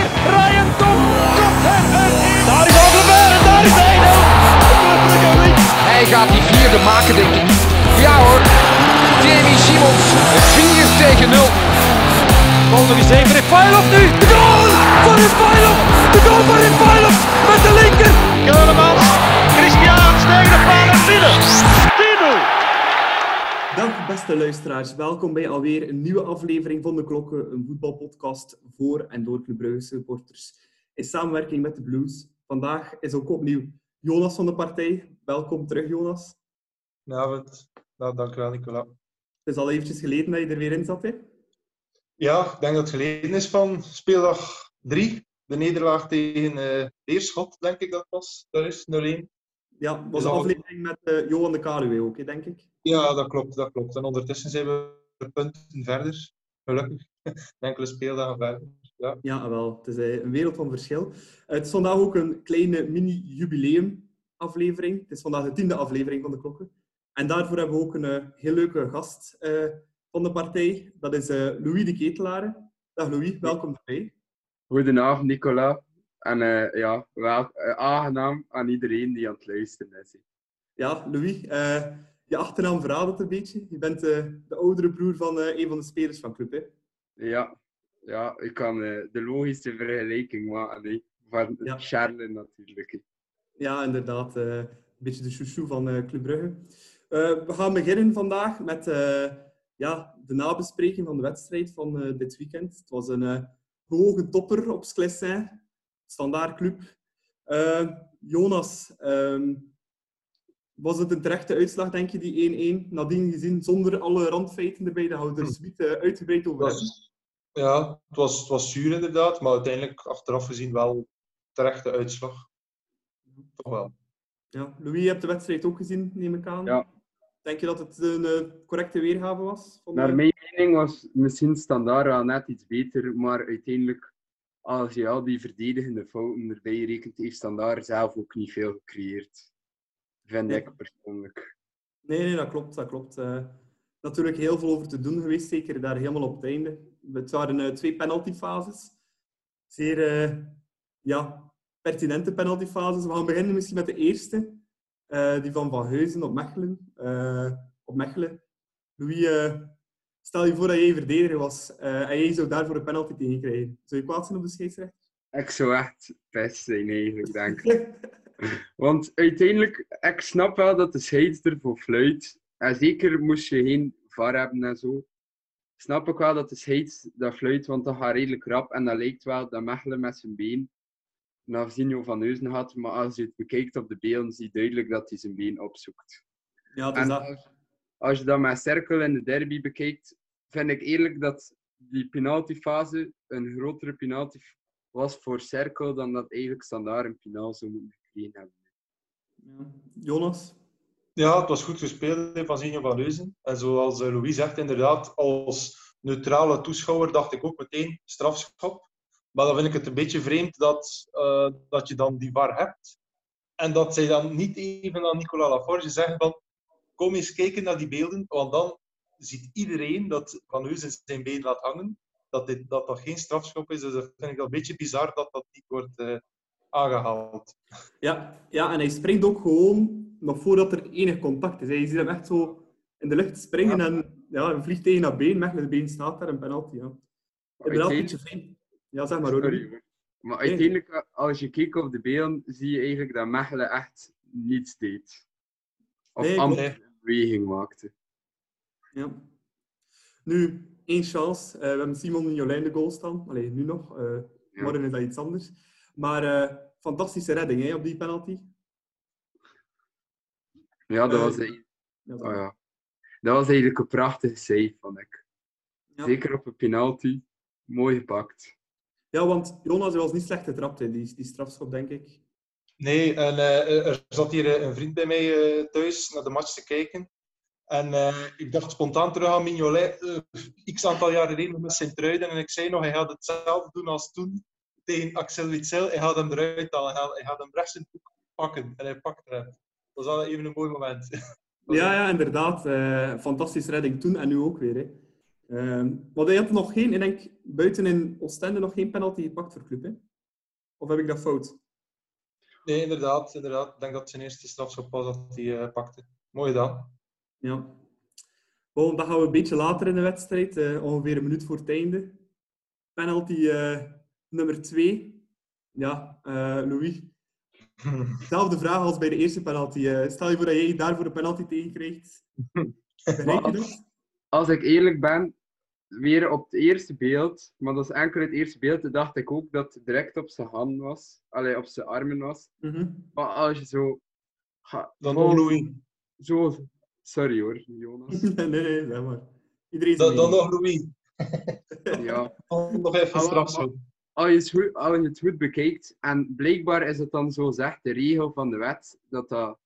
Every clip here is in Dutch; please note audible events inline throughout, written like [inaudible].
hier. Ryan Tom komt er. Daar is Alderweireld en daar is Eino. Hij gaat die vierde maken, denk ik. Ja hoor. Jamie Simons. 4 tegen 0. Bal nog eens even Refailov nu. De goal van Refailov. De goal van Refailov met de linker. Keulemans. Christiaans tegen de paal en binnen. 10-0. Dag beste luisteraars, welkom bij alweer een nieuwe aflevering van De Klokken, een voetbalpodcast voor en door Club Brugge supporters in samenwerking met de Blues. Vandaag is ook opnieuw Jonas van de partij. Welkom terug Jonas. Goedenavond. Nou, dankjewel Nicola. Het is al eventjes geleden dat je er weer in zat hè? Ja, ik denk dat het geleden is van speeldag 3. De nederlaag tegen uh, Beerschot, denk ik dat was. Dat is 0-1. Ja, was een aflevering met uh, Johan de Kaluwe ook, hè, denk ik. Ja, dat klopt, dat klopt. En ondertussen zijn we punten verder. Gelukkig. [laughs] Enkele speeldagen verder. Ja, ja wel. Het is uh, een wereld van verschil. het is vandaag ook een kleine mini-jubileum aflevering. Het is vandaag de tiende aflevering van de Klokken. En daarvoor hebben we ook een uh, heel leuke gast van de partij. Dat is Louis de Ketelare. Dag Louis, welkom erbij. Goedenavond Nicola. En uh, ja, wel uh, aangenaam aan iedereen die aan het luisteren is. Ja, Louis, uh, je achternaam verraadt het een beetje. Je bent de oudere broer van een van de spelers van club, hè? Ja, ja ik kan de logische vergelijking maken. Nee. Van ja. Charles natuurlijk. Ja, inderdaad. een beetje de chouchou van Club Brugge. we gaan beginnen vandaag met ja, de nabespreking van de wedstrijd van dit weekend. Het was een hoge topper op Sclessin standaardclub. Uh, Jonas, um, was het een terechte uitslag, denk je, die 1-1? Nadien gezien, zonder alle randfeiten erbij, we er hm. zoiets uh, uitgebreid over was, Ja, het was, het was zuur inderdaad, maar uiteindelijk achteraf gezien wel terechte uitslag. Toch wel. Ja, Louis, je hebt de wedstrijd ook gezien, neem ik aan. Ja. Denk je dat het een uh, correcte weergave was? Naar de... mijn mening was misschien standaard wel net iets beter, maar uiteindelijk als je al die verdedigende fouten erbij rekent, heeft dan daar zelf ook niet veel gecreëerd. Vind nee. ik persoonlijk. Nee, nee, dat klopt. Dat klopt. Uh, natuurlijk heel veel over te doen geweest, zeker daar helemaal op het einde. Het waren uh, twee penaltyfases. Zeer uh, ja, pertinente penaltyfases. We gaan beginnen misschien met de eerste. die van Van Heuzen op Mechelen. op Mechelen. Louis, Stel je voor dat jij verdediger was en jij zou daarvoor een penalty tegen krijgen. Zou je kwaad zijn op de scheidsrechter? Ik zou echt best zijn eigenlijk, denk ik. [laughs] Want uiteindelijk, ik snap wel dat de scheidsrechter voor fluit. En zeker moest je geen VAR hebben en zo. Snap ik wel dat de scheids dat fluit, want dat gaat redelijk rap. En dat lijkt wel dat Mechelen met zijn been naar Zinjo van Neuzen had. Maar als je het bekijkt op de beelden, zie je duidelijk dat hij zijn been opzoekt. Ja, dus dat als je dat met Cirkel in de derby bekijkt, vind ik eerlijk dat die penaltyfase een grotere penalty was voor Cirkel dan dat eigenlijk standaard een penal zou moeten gekregen hebben. Ja. Jonas? Ja, het was goed gespeeld van Zinjo van Leuzen. En zoals eh, Louis zegt, inderdaad, als neutrale toeschouwer dacht ik ook meteen strafschop. Maar dan vind ik het een beetje vreemd dat, uh, dat je dan die bar hebt. En dat zij dan niet even aan Nicolas Laforge zeggen van kom eens kijken naar die beelden, want dan ziet iedereen dat Van Heusen zijn been laat hangen, dat, dit, dat dat geen strafschop is. Dus dat vind ik wel een beetje bizar dat dat niet wordt uh, aangehaald. Ja, ja, en hij springt ook gewoon nog voordat er enig contact is. Je ziet hem echt zo in de lucht springen ja. en ja, hij vliegt tegen dat been, met het been staat daar, een penalty. Ja. Inderdaad, een beetje vreemd. Ja, zeg maar hoor. Maar uiteindelijk, als je kijkt op de beelden, zie je eigenlijk dat Mechelen echt niets deed. Of nee, amper beweging maakte. Ja. Nu, één chance. Uh, we hebben Simon en Jolijn de goal staan. Allee, nu nog. Uh, ja. Morgen is dat iets anders. Maar uh, fantastische redding hè, op die penalty. Ja, dat was, eigenlijk... oh, ja. dat was eigenlijk een prachtige save, vond ik. Ja. Zeker op een penalty. Mooi gepakt. Ja, want Jonas was niet slecht getrapt in die, die strafschop, denk ik. Nee, en, uh, er zat hier een vriend bij mij uh, thuis naar de match te kijken. En uh, ik dacht spontaan terug aan Mignolet, uh, x aantal jaren geleden met zijn truiden. En ik zei nog, hij gaat hetzelfde doen als toen tegen Axel Witsel. Hij gaat hem eruit halen, hij gaat hem rechts in het pakken. En hij pakt hem. Dat was wel even een mooi moment. [laughs] ja, ja, inderdaad. Uh, fantastische redding toen en nu ook weer. Hè. Ehm maar hij had nog geen, ik denk, buiten in Oostende nog geen penalty gepakt voor club, hè? Of heb ik dat fout? Nee, inderdaad, inderdaad. Ik denk dat het zijn eerste strafschop was dat hij eh, pakte. Mooi dan. Ja. Bon, dan gaan we een beetje later in de wedstrijd, eh, ongeveer een minuut voor het einde. Penalty eh, nummer 2. Ja, eh, Louis. [laughs] Zelfde vraag als bij de eerste penalty. Eh, stel je voor dat jij daarvoor een penalty tegenkrijgt. Begrijp je dat? Als ik eerlijk ben, weer op het eerste beeld, maar dat is enkel het eerste beeld, dacht ik ook dat het direct op zijn hand was. Allee, op zijn armen was. Mhm. Maar als je zo... ga- Dan nog Louis. Zo... Sorry hoor, Jonas. [laughs] nee, nee, zeg maar. Iedereen Dan, nog Louis. Ja. [laughs] Nog even Ah, strafschop. Als je, het goed, als je het goed bekijkt, en blijkbaar is het dan zo zegt de regel van de wet, dat dat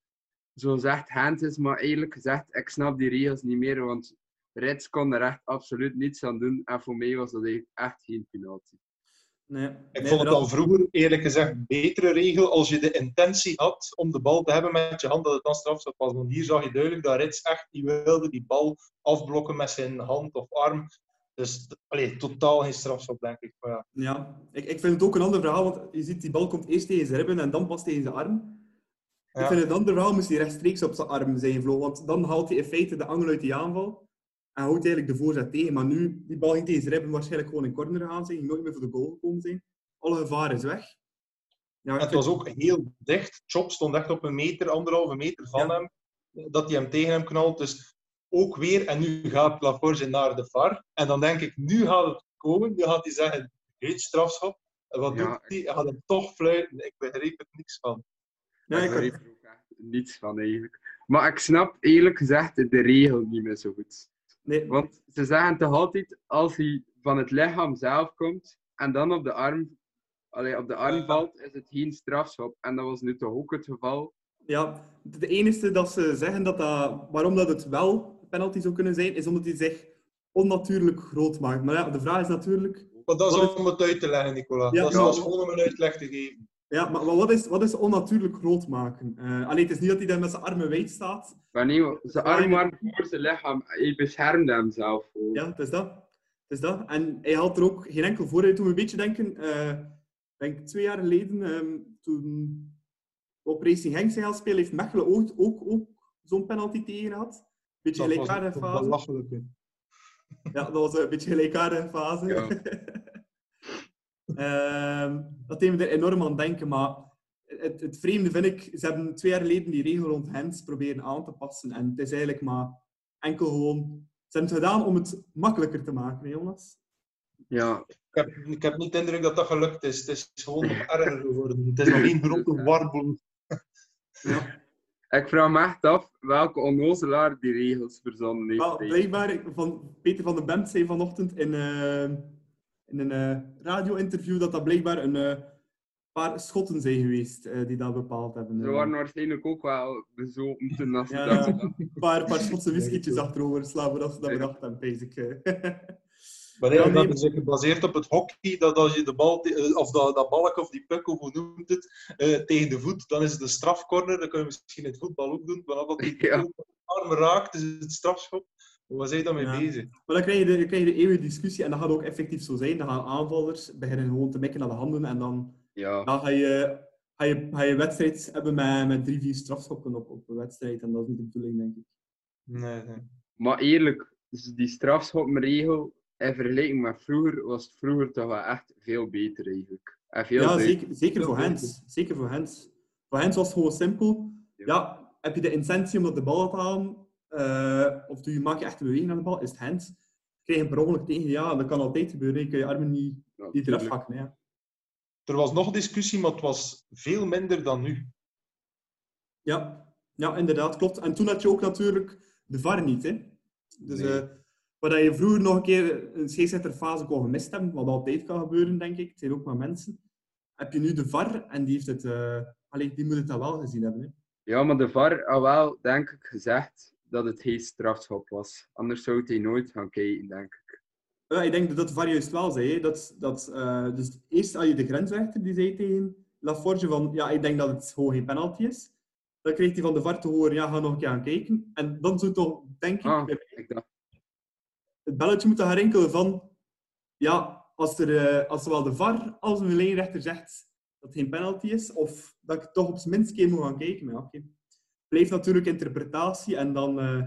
zo zegt hand is, maar eerlijk gezegd, ik snap die regels niet meer, want Reds kon er echt absoluut niets aan doen, en voor mij was dat echt geen penalty. Nee. Ik Nee, vond het al vroeger, eerlijk gezegd, een betere regel als je de intentie had om de bal te hebben met je hand, dat het dan strafschop was. Want hier zag je duidelijk dat Rits echt niet wilde die bal afblokken met zijn hand of arm. Dus allee, totaal geen strafschop, denk ik. Maar ja. Ja, ik, ik vind het ook een ander verhaal, want je ziet die bal komt eerst tegen zijn ribben en dan pas tegen zijn arm. Ik vind het ander verhaal moest hij rechtstreeks op zijn arm zijn vloog, want dan haalt hij in feite de angel uit die aanval en houdt eigenlijk de voorzet tegen. Maar nu, die bal ging tegen zijn ribben waarschijnlijk gewoon in corner gaan zijn, ging nooit meer voor de goal gekomen zijn. Alle gevaar is weg. Ja, Het was ook heel dicht. Chop stond echt op een meter, anderhalve meter van Ja. hem. Dat hij hem tegen hem knalt. Dus ook weer, en nu gaat Laforge naar de VAR. En dan denk ik, nu gaat het komen. Nu gaat hij zeggen, heet strafschop. En wat Ja, doet hij? Hij gaat hem toch fluiten. Ik begreep er niks van. Ja, ik ik- begreep er ook echt niets van eigenlijk. Maar ik snap eerlijk gezegd de regel niet meer zo goed. nee, Want ze zeggen toch altijd, als hij van het lichaam zelf komt en dan op de arm, allee, op de arm Ja. valt, is het geen strafschop. En dat was nu toch ook het geval. Ja, het enige dat ze zeggen dat dat, waarom dat het wel penalty zou kunnen zijn, is omdat hij zich onnatuurlijk groot maakt. Maar ja, de vraag is natuurlijk, Maar dat is om het uit te leggen, Nicola. Ja, dat is ja. gewoon om een uitleg te geven. ja, maar wat is, wat is onnatuurlijk groot maken? Eh alleen, het is niet dat hij daar met zijn armen wijd staat. Maar nee, zijn arm waren voor zijn lichaam. Hij beschermde hem zelf. Ja, het is dat. Het is dat. En hij had er ook geen enkel voordeel. Toen we een beetje denken, eh, ik denk twee jaar geleden, ehm, toen we op Racing Genk zijn gaan spelen, heeft Mechelen ooit ook, ook zo'n penalty tegen gehad. Beetje Dat was gelijkaardige een fase. belachelijke. Ja, dat was een beetje gelijkaardige fase. Ja. [laughs] Ehm, dat deed me er enorm aan denken, maar het, het vreemde vind ik, ze hebben twee jaar geleden die regel rond hands proberen aan te passen. En het is eigenlijk maar enkel gewoon... Ze hebben het gedaan om het makkelijker te maken, hè, Jonas. Ja, Ik heb, ik heb niet de indruk dat dat gelukt is. Het is gewoon nog erger geworden. Het is nog [laughs] één grote warboel. Ja. Ik vraag me echt af welke onnozelaar die regels verzonnen heeft. Wel, blijkbaar, van, Peter van den Bemt zei vanochtend in, eh, in een eh, radio-interview dat dat blijkbaar een eh, paar schotten zijn geweest eh, die dat bepaald hebben. Ze waren waarschijnlijk ook wel bezopen toen als ze Ja, dat een paar, paar Schotse whiskietjes achterover slaan voordat ze dat bedacht hebben, eh. [laughs] Maar Ja, eigenlijk nee. dat is gebaseerd op het hockey, dat als je de bal, eh, of dat, dat balk of die puck, of hoe noemt het, eh, tegen de voet, dan is het een strafcorner. Dat kun je misschien in het voetbal ook doen. Maar als die [laughs] Ja. arm raakt, is het strafschop. Waar zijn je dan mee Ja. bezig? Maar dan krijg, je de, dan krijg je de eeuwige discussie en dat gaat ook effectief zo zijn. Dan gaan aanvallers beginnen gewoon te mikken naar de handen en dan, Ja, dan ga, je, ga, je, ga je wedstrijd hebben met, met drie, vier strafschoppen op, op een wedstrijd. En dat is niet de bedoeling, denk ik. Nee, nee. maar eerlijk, dus die strafschopregel in vergelijking met vroeger, was het vroeger toch wel echt veel beter eigenlijk. En veel Ja, beter. zeker, zeker voor Hens. Zeker voor Hens. Voor Hens was het gewoon simpel. Ja. Ja, heb je de intentie om op de bal te halen? eh, of doe je, maak je echt een beweging aan de bal? Is het Hens? Krijg je een per ongeluk tegen? Ja, dat kan altijd gebeuren. Je kan je armen niet, Ja, niet eraf hakken. Ja. Er was nog discussie, maar het was veel minder dan nu. Ja. ja, inderdaad, klopt. En toen had je ook natuurlijk de VAR niet. Hè? Dus Nee. eh, waar je vroeger nog een keer een scheidsrechterfase kon gemist hebben, wat altijd kan gebeuren, denk ik. Het zijn ook maar mensen. Heb je nu de VAR en die, heeft het, allee, die moet het dan wel gezien hebben. Hè? Ja, maar de VAR had wel, denk ik, gezegd dat het geen strafschop was. Anders zou hij nooit gaan kijken, denk ik. Ja, ik denk dat dat VAR juist wel zei. hè. Dat, dat, eh, dus eerst had je de grensrechter die zei tegen Laforge van ja, ik denk dat het gewoon geen penalty is. Dan kreeg hij van de VAR te horen, ja, ga nog een keer aan kijken. En dan zou toch, denk ik, Ah, ik dacht, het belletje moeten gaan rinkelen van... Ja, als, er, eh, als zowel de VAR als de lijnrechter zegt dat het geen penalty is, of dat ik toch op zijn minst een keer moet gaan kijken. Maar ja, oké. Blijft natuurlijk interpretatie en dan eh,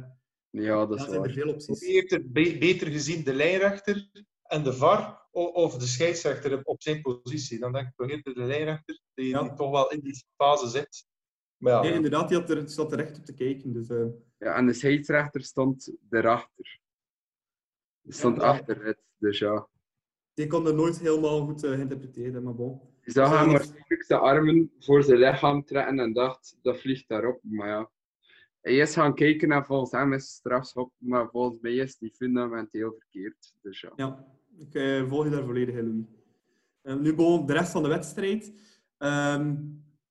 Ja, dat ja, is zijn er veel opties. Wie heeft er be- beter gezien, de lijnrechter en de VAR of de scheidsrechter op- zijn positie? Dan denk ik toch eerder de lijnrechter, die, Ja. die toch wel in die fase zit. Maar ja, Nee, inderdaad, die had er, zat er echt op te kijken. Dus, eh, Ja, en de scheidsrechter stond erachter. Stond Ja. achter het, dus ja. die kon er nooit helemaal goed eh, geïnterpreteren, maar bon. Je zag hem waarschijnlijk zijn armen voor zijn lichaam trekken en dacht, dat vliegt daarop. Maar ja. Hij is gaan kijken en volgens hem is het strafschop, maar volgens mij is die fundamenteel verkeerd. Dus ja. Ja, ik eh, volg je daar volledig in, Louis. Eh, nu bon, de rest van de wedstrijd. Ehm,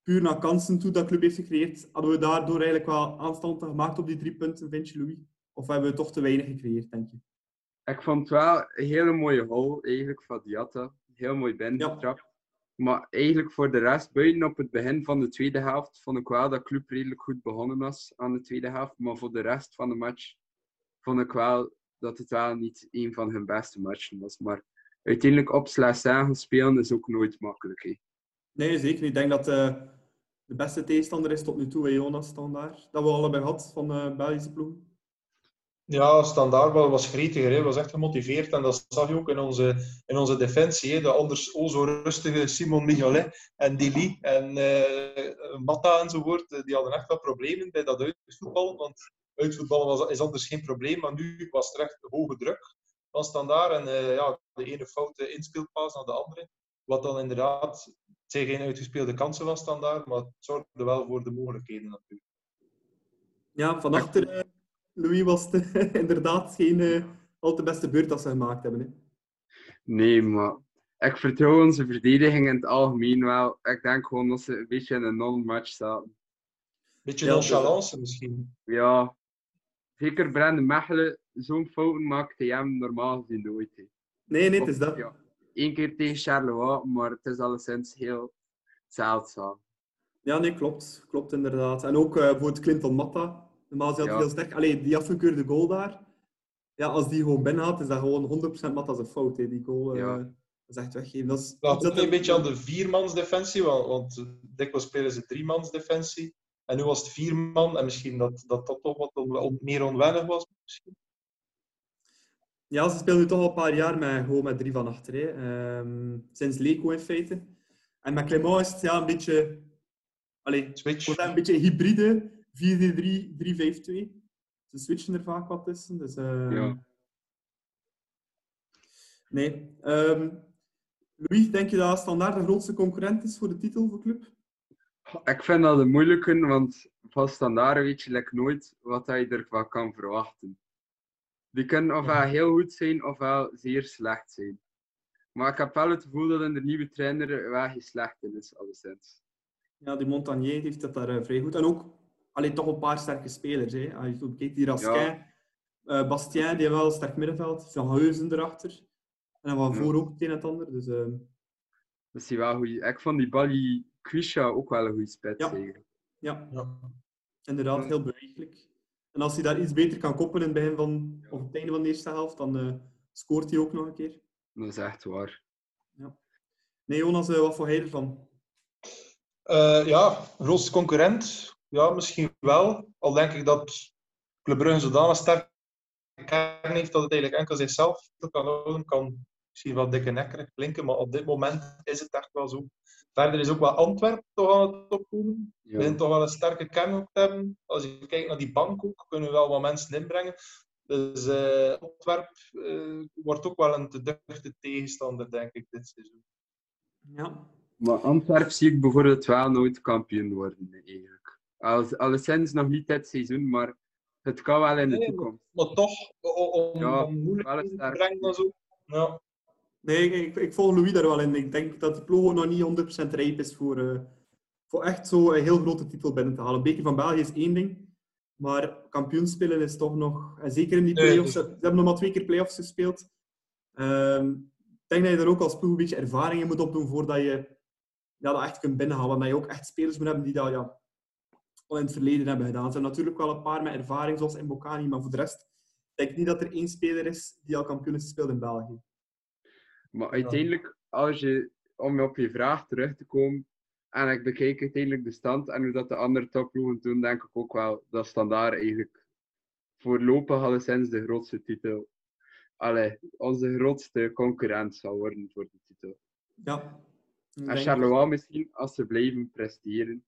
puur naar kansen toe dat club heeft gecreëerd, hadden we daardoor eigenlijk wel aanstand gemaakt op die drie punten, vind je, Louis? Of hebben we toch te weinig gecreëerd, denk je? Ik vond het wel een hele mooie goal eigenlijk van Diatta. Heel mooi binnengetrapt. Maar eigenlijk voor de rest, buiten op het begin van de tweede helft, vond ik wel dat club redelijk goed begonnen was aan de tweede helft. Maar voor de rest van de match vond ik wel dat het wel niet een van hun beste matchen was. Maar uiteindelijk op Slessin spelen is ook nooit makkelijk. hè. Nee, zeker niet. Ik denk dat eh, de beste tegenstander is tot nu toe, Jonas, standaard. Dat we allebei gehad van de Belgische ploeg. Ja, standaard was gretiger, hè. was echt gemotiveerd. En dat zag je ook in onze, in onze defensie. Hè. De anders o zo rustige Simon Mignolet en Dili en eh Matta enzovoort. eh, Die hadden echt wel problemen bij dat uitvoetballen. Want uitvoetballen was, is anders geen probleem. Maar nu was er echt hoge druk van standaard. En eh, ja, de ene foute inspeelpaas naar de andere. Wat dan inderdaad, zijn geen uitgespeelde kansen van standaard. Maar het zorgde wel voor de mogelijkheden natuurlijk. Ja, van achter, Louis, was het [laughs] inderdaad geen eh, al te beste beurt dat ze gemaakt hebben. Hè. Nee, maar ik vertrouw onze verdediging in het algemeen wel. Ik denk gewoon dat ze een beetje in een non-match zaten. Beetje Ja, nonchalance misschien. Ja, zeker Brandon Mechelen, zo'n fouten maakt hij hem normaal gezien nooit. hè. Nee, nee, het is dat. Ja. Eén keer tegen Charleroi, maar het is alleszins heel zeldzaam. Ja, nee, klopt. Klopt inderdaad. En ook eh voor het Clinton Matta. Normaal is hij altijd Ja. heel sterk. Allee, die afgekeurde goal daar. Ja, als die gewoon binnen had, is dat gewoon 100% Matta zijn fout. Hè. Die goal eh, Ja. dat is echt weggeven. Dat is, Dat een beetje aan de viermansdefensie, want, want dikwijls spelen ze driemansdefensie. En nu was het vier man, en misschien dat dat, dat toch wat on- on- meer onwennig was. Misschien. Ja, ze spelen nu toch al een paar jaar met, gewoon met drie van achter. Ehm, sinds Leco in feite. En met Clément is het ja, een beetje... Allee, Switch. wordt dat een beetje een hybride 4-3-3-5-2. Ze switchen er vaak wat tussen. Dus, eh, Ja. Nee. Ehm, Louis, denk je dat Standaard de grootste concurrent is voor de titel voor club? Ik vind dat een moeilijke, want van standaard weet je like, nooit wat je ervan kan verwachten. Die kunnen ofwel heel goed zijn, ofwel zeer slecht zijn. Maar ik heb wel het gevoel dat in de nieuwe trainer wel geen slecht in is, alleszins. Ja, die Montagnier heeft dat daar eh, vrij goed. En ook alleen toch een paar sterke spelers. Hè. Als je kijkt, die Raskin, eh, Bastien, die heeft wel een sterk middenveld. Van Heuzen erachter. En van Ja. voor ook het een en het ander. Dus, ehm, Dus die wel goeie. Ik vond die Bali Quisha ook wel een goede spits. Ja. ja, Ja. inderdaad, Ja. heel bewegelijk. En als hij daar iets beter kan koppen in het begin van, of het einde van de eerste helft, dan eh, scoort hij ook nog een keer. Dat is echt waar. Nee, Jonas, eh, wat voor hij ervan? Eh, ja, grootste concurrent. Ja, misschien wel. Al denk ik dat Club Brugge zodanig sterk kern heeft dat het eigenlijk enkel zichzelf kan houden. Kan misschien wel dikke nekkerig klinken, maar op dit moment is het echt wel zo. Verder is ook wel Antwerpen toch aan het opkomen. We Ja. zijn toch wel een sterke kern ook te hebben. Als je kijkt naar die bank ook, kunnen we wel wat mensen inbrengen. Dus eh Antwerp eh, wordt ook wel een te duchte tegenstander, denk ik, dit seizoen. Ja, Maar Antwerp zie ik bijvoorbeeld wel nooit kampioen worden, eigenlijk. Als, alleszins nog niet dit seizoen, maar het kan wel in de Nee, toekomst. Maar toch, om, Ja, om moeilijkheden te brengen en zo. Ja. Nee, ik, ik volg Louis daar wel in. Ik denk dat de ploeg nog niet 100% rijp is voor, eh, voor echt zo een heel grote titel binnen te halen. Beker van België is één ding, maar kampioenspelen is toch nog... En zeker in die Nee, play-offs, dus- ze hebben nog maar twee keer play-offs gespeeld. Ehm, ik denk dat je daar ook als ploeg een beetje ervaring in moet opdoen voordat je ja, dat echt kunt binnenhalen. Dat je ook echt spelers moet hebben die dat ja, al in het verleden hebben gedaan. Er zijn natuurlijk wel een paar met ervaring, zoals Mbokani, maar voor de rest Ik denk niet dat er één speler is die al kampioen is gespeeld in België. Maar uiteindelijk, als je, om op je vraag terug te komen, en ik bekijk uiteindelijk de stand en hoe dat de andere topploegen doen, denk ik ook wel dat Standaard eigenlijk voorlopig alleszins de grootste titel, allee, onze grootste concurrent zal worden voor de titel. Ja. Ik En Charleroi misschien, als ze blijven presteren.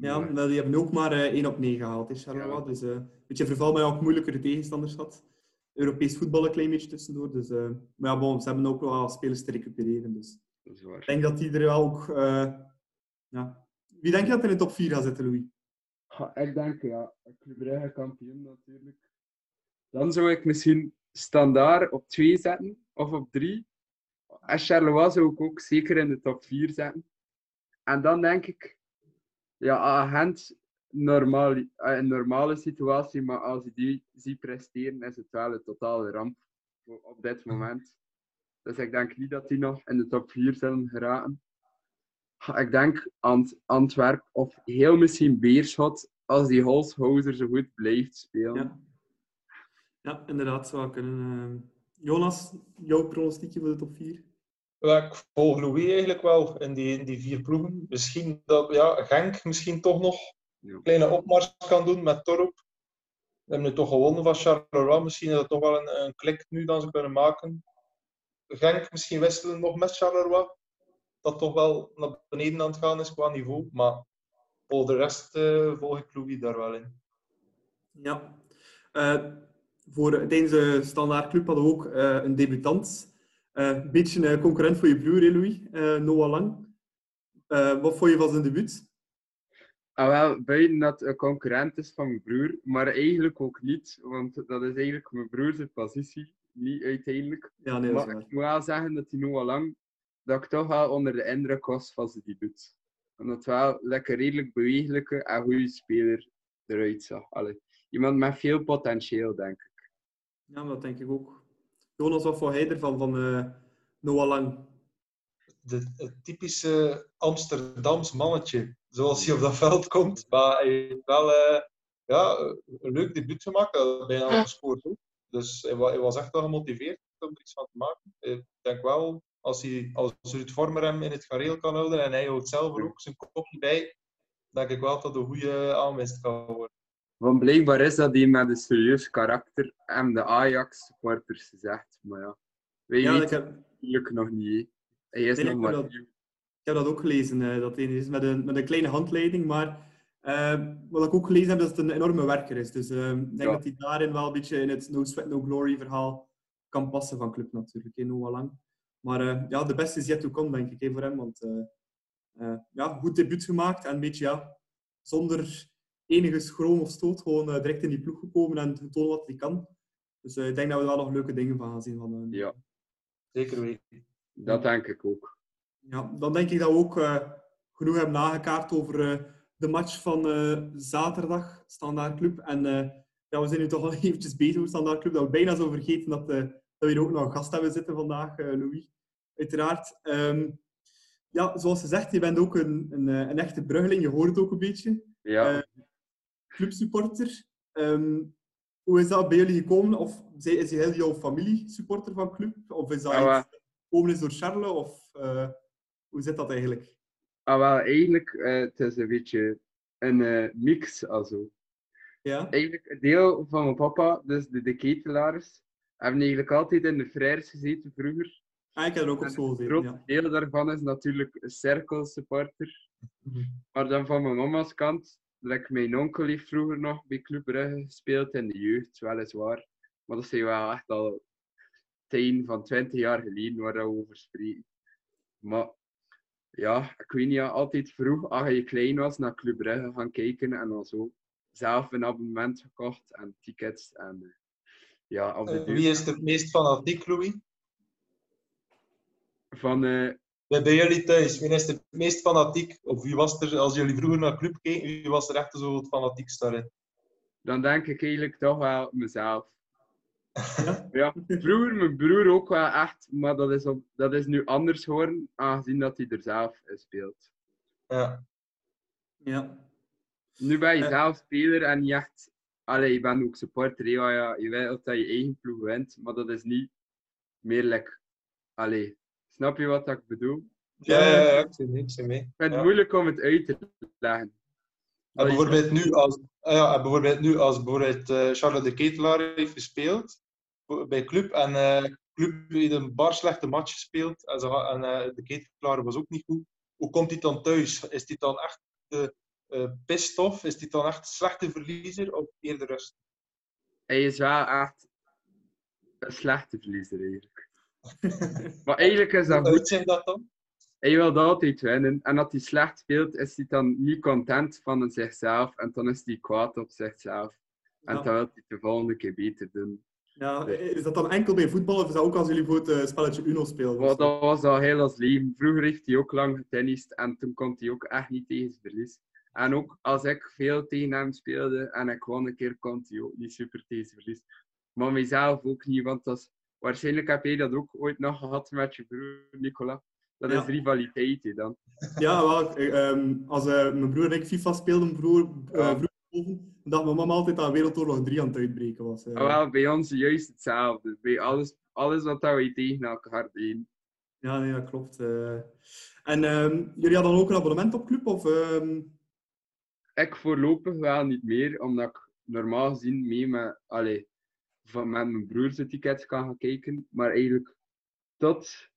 Ja, Maar- die hebben ook maar eh 1 op 9 gehaald, hè, Charleroi. Ja. Dus eh, een beetje verval, maar ja, ook moeilijkere tegenstanders had. Europees voetbal een klein beetje tussendoor. Dus, eh, maar ja, bon, ze hebben ook wel spelers te recupereren. Dus Dat is waar. ik denk dat die er wel ook... eh, ja. Wie denk je dat er in de top 4 gaat zitten, Louis? Ja, ik denk, ja, Club Brugge kampioen natuurlijk. Dan zou ik misschien Standaard op 2 zetten, of op 3. En Charleroi zou ik ook zeker in de top 4 zetten. En dan denk ik, ja, agent normaal, eh, een normale situatie, maar als je die ziet presteren, is het wel een totale ramp op dit moment. Dus ik denk niet dat die nog in de top 4 zullen geraken. Ik denk Ant Antwerp of heel misschien Beerschot als die Holshouser zo goed blijft spelen. Ja, ja inderdaad, zou kunnen. eh. Jonas, jouw pronostiekje voor de top 4? Ja, ik volg Louis eigenlijk wel in die, in die vier ploegen. Misschien dat ja, Genk misschien toch nog een kleine opmars kan doen met Torop. We hebben nu toch gewonnen van Charleroi. Misschien is dat toch wel een, een klik nu dat ze kunnen maken. Genk misschien wisselen nog met Charleroi. Dat toch wel naar beneden aan het gaan is qua niveau. Maar voor de rest eh, volg ik Louis daar wel in. Ja. Eh, voor, tijdens de standaardclub hadden we ook eh, een debutant. Eh, een beetje een concurrent voor je broer, hè, Louis. Eh, Noah Lang. Eh, wat vond je van zijn debuut? Ah, wel, buiten dat een concurrent is van mijn broer, maar eigenlijk ook niet, want dat is eigenlijk mijn broer's positie, niet uiteindelijk. Ja, nee, Maar ik moet wel zeggen dat hij Noah Lang, dat ik toch wel onder de indruk was van zijn debuut. Omdat het wel lekker redelijk bewegelijke en goede speler eruit zag. Allee, iemand met veel potentieel, denk ik. Ja, dat denk ik ook. Jonas, wat vond hij ervan, van eh, Noah Lang? de, het typische Amsterdams mannetje, zoals hij op dat veld komt. Maar hij heeft wel eh, ja, een leuk debuut gemaakt, hij had bijna al gescoord ook. Dus hij, wa- hij was echt wel gemotiveerd om er iets van te maken. Ik denk wel, als hij als Ruud Vormer hem in het gareel kan houden en hij houdt zelf er ook zijn kopje bij, denk ik wel dat een goede aanwinst kan worden. Want blijkbaar is dat hij met een serieus karakter en de Ajax-supporters zegt. Maar ja, wij Ja, weten heb, natuurlijk nog niet. Hij is nog ik maar heb dat- nieuw. ik heb dat ook gelezen, eh, dat hij is met een, met een kleine handleiding. Maar eh, wat ik ook gelezen heb, is dat het een enorme werker is. Dus eh, ik denk Ja. dat hij daarin wel een beetje in het No Sweat, No Glory verhaal kan passen van club natuurlijk, in Noah Lang. Maar ja, de beste is yet to come, denk ik, voor hem. Want ja, goed debuut gemaakt en een beetje ja, zonder enige schroom of stoot gewoon eh, direct in die ploeg gekomen en getoond wat hij kan. Dus eh, ik denk dat we er wel nog leuke dingen van gaan zien. Van, hem. Ja, Zeker weten. dat denk ik ook. Ja, dan denk ik dat we ook eh, genoeg hebben nagekaart over eh, de match van eh, zaterdag, Standaard Club. En eh, ja, we zijn nu toch al [laughs] eventjes bezig over Standaard Club, dat we bijna zo vergeten dat, eh, dat we hier ook nog een gast hebben zitten vandaag, eh, Louis. Uiteraard. Ehm, ja, zoals gezegd, je bent ook een, een, eh, een echte Bruggeling, je hoort het ook een beetje. Ja, Eh, clubsupporter. Ehm, hoe is dat bij jullie gekomen? Of is heel jouw familie supporter van club? Of is dat Ah, wel. iets dat gekomen is door Charles? Of eh, hoe zit dat eigenlijk? ah, wel, eigenlijk eh het is een beetje een eh, mix. Also. Ja? Eigenlijk een deel van mijn papa, dus de, de ketelaars, hebben eigenlijk altijd in de Frères gezeten vroeger. Ah, ik heb er ook op school een gezeten. Ja. deel daarvan is natuurlijk een cirkelsupporter. Maar dan van mijn mama's kant, like mijn onkel heeft vroeger nog bij Club Brugge gespeeld in de jeugd, weliswaar. Maar dat zijn wel echt al tien van 20 jaar geleden waar we over spreken. Maar ja, ik weet niet, ja, altijd vroeg, als je klein was, naar Club Brugge gaan kijken en dan zo zelf een abonnement gekocht en tickets. En eh, ja, op de Eh, Wie is het meest fanatiek, Louis? van eh, Bij bij jullie thuis, wie is er het meest fanatiek? Of wie was er, als jullie vroeger naar club keken, wie was er echt zo het dan denk ik eigenlijk toch wel mezelf. Ja? Ja, vroeger mijn broer ook wel echt, maar dat is, op, dat is nu anders geworden, aangezien dat hij er zelf in speelt. Ja. Ja. Nu ben je Eh. zelf speler en niet echt allee, je bent ook supporter, ja, ja, je weet dat je eigen ploeg wint, maar dat is niet meer lekker. Allee, snap je wat ik bedoel? Ja, ja, ja, ik. Ik zie mee. Ik vind het moeilijk om het uit te leggen. En bijvoorbeeld nu als, ah ja, en bijvoorbeeld nu als bijvoorbeeld eh, Charles de Ketelaar heeft gespeeld bij Club en eh Club heeft een bar slechte match gespeeld en, ze, en eh, de Ketelaar was ook niet goed. Hoe komt hij dan thuis? Is hij dan echt de off? Is hij dan echt een slechte verliezer of eerder rust? Hij is wel echt een slechte verliezer eigenlijk. Maar eigenlijk is dat goed. uitziet dat dan? Hij wil altijd winnen. En als hij slecht speelt, is hij dan niet content van zichzelf. En dan is hij kwaad op zichzelf. En Ja. dan wil hij het de volgende keer beter doen. Ja, is dat dan enkel bij voetbal of is dat ook als jullie bijvoorbeeld een spelletje Uno spelen? of Maar dat was al heel als leven. Vroeger heeft hij ook lang getennist. En toen kon hij ook echt niet tegen zijn verlies. En ook als ik veel tegen hem speelde en ik won een keer, kon hij ook niet super tegen zijn verlies. Maar mijzelf ook niet, want dat is, waarschijnlijk heb jij dat ook ooit nog gehad met je broer Nicola. Dat Ja. is rivaliteit dan. Ja, wel, eh, ehm, als eh, mijn broer en ik FIFA speelden vroeger, eh, Ja. vroeger boven, dacht mijn mama altijd dat Wereldoorlog 3 aan het uitbreken was. Maar wel bij ons juist hetzelfde. Bij alles, alles wat wij tegen elkaar deden. Ja, nee, dat klopt. eh. En ehm, jullie hadden dan ook een abonnement op club? Of, ehm, Ik voorlopig wel niet meer, omdat ik normaal gezien mee met, allee, van, met mijn broer zijn tickets kan gaan kijken. Maar eigenlijk tot,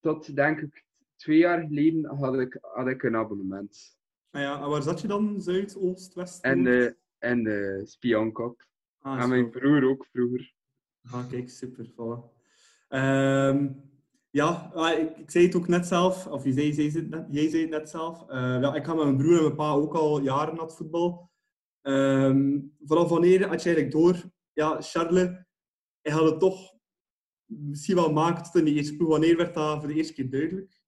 tot denk ik twee jaar geleden had ik, had ik een abonnement. ah ja, en waar zat je dan? Zuid, Oost, West? En de, en de Spionkop. Ah, en zo. mijn broer ook vroeger. Ah, kijk, super. Voilà. Ehm, ja, ah, ik, ik zei het ook net zelf, of je zei, zei het net, jij zei het net zelf. Eh, ja, ik ga met mijn broer en mijn pa ook al jaren naar het voetbal. Ehm, vanaf wanneer had je eigenlijk door, ja, Charles, hij had het toch misschien wel maken tot in de eerste ploeg. Wanneer werd dat voor de eerste keer duidelijk?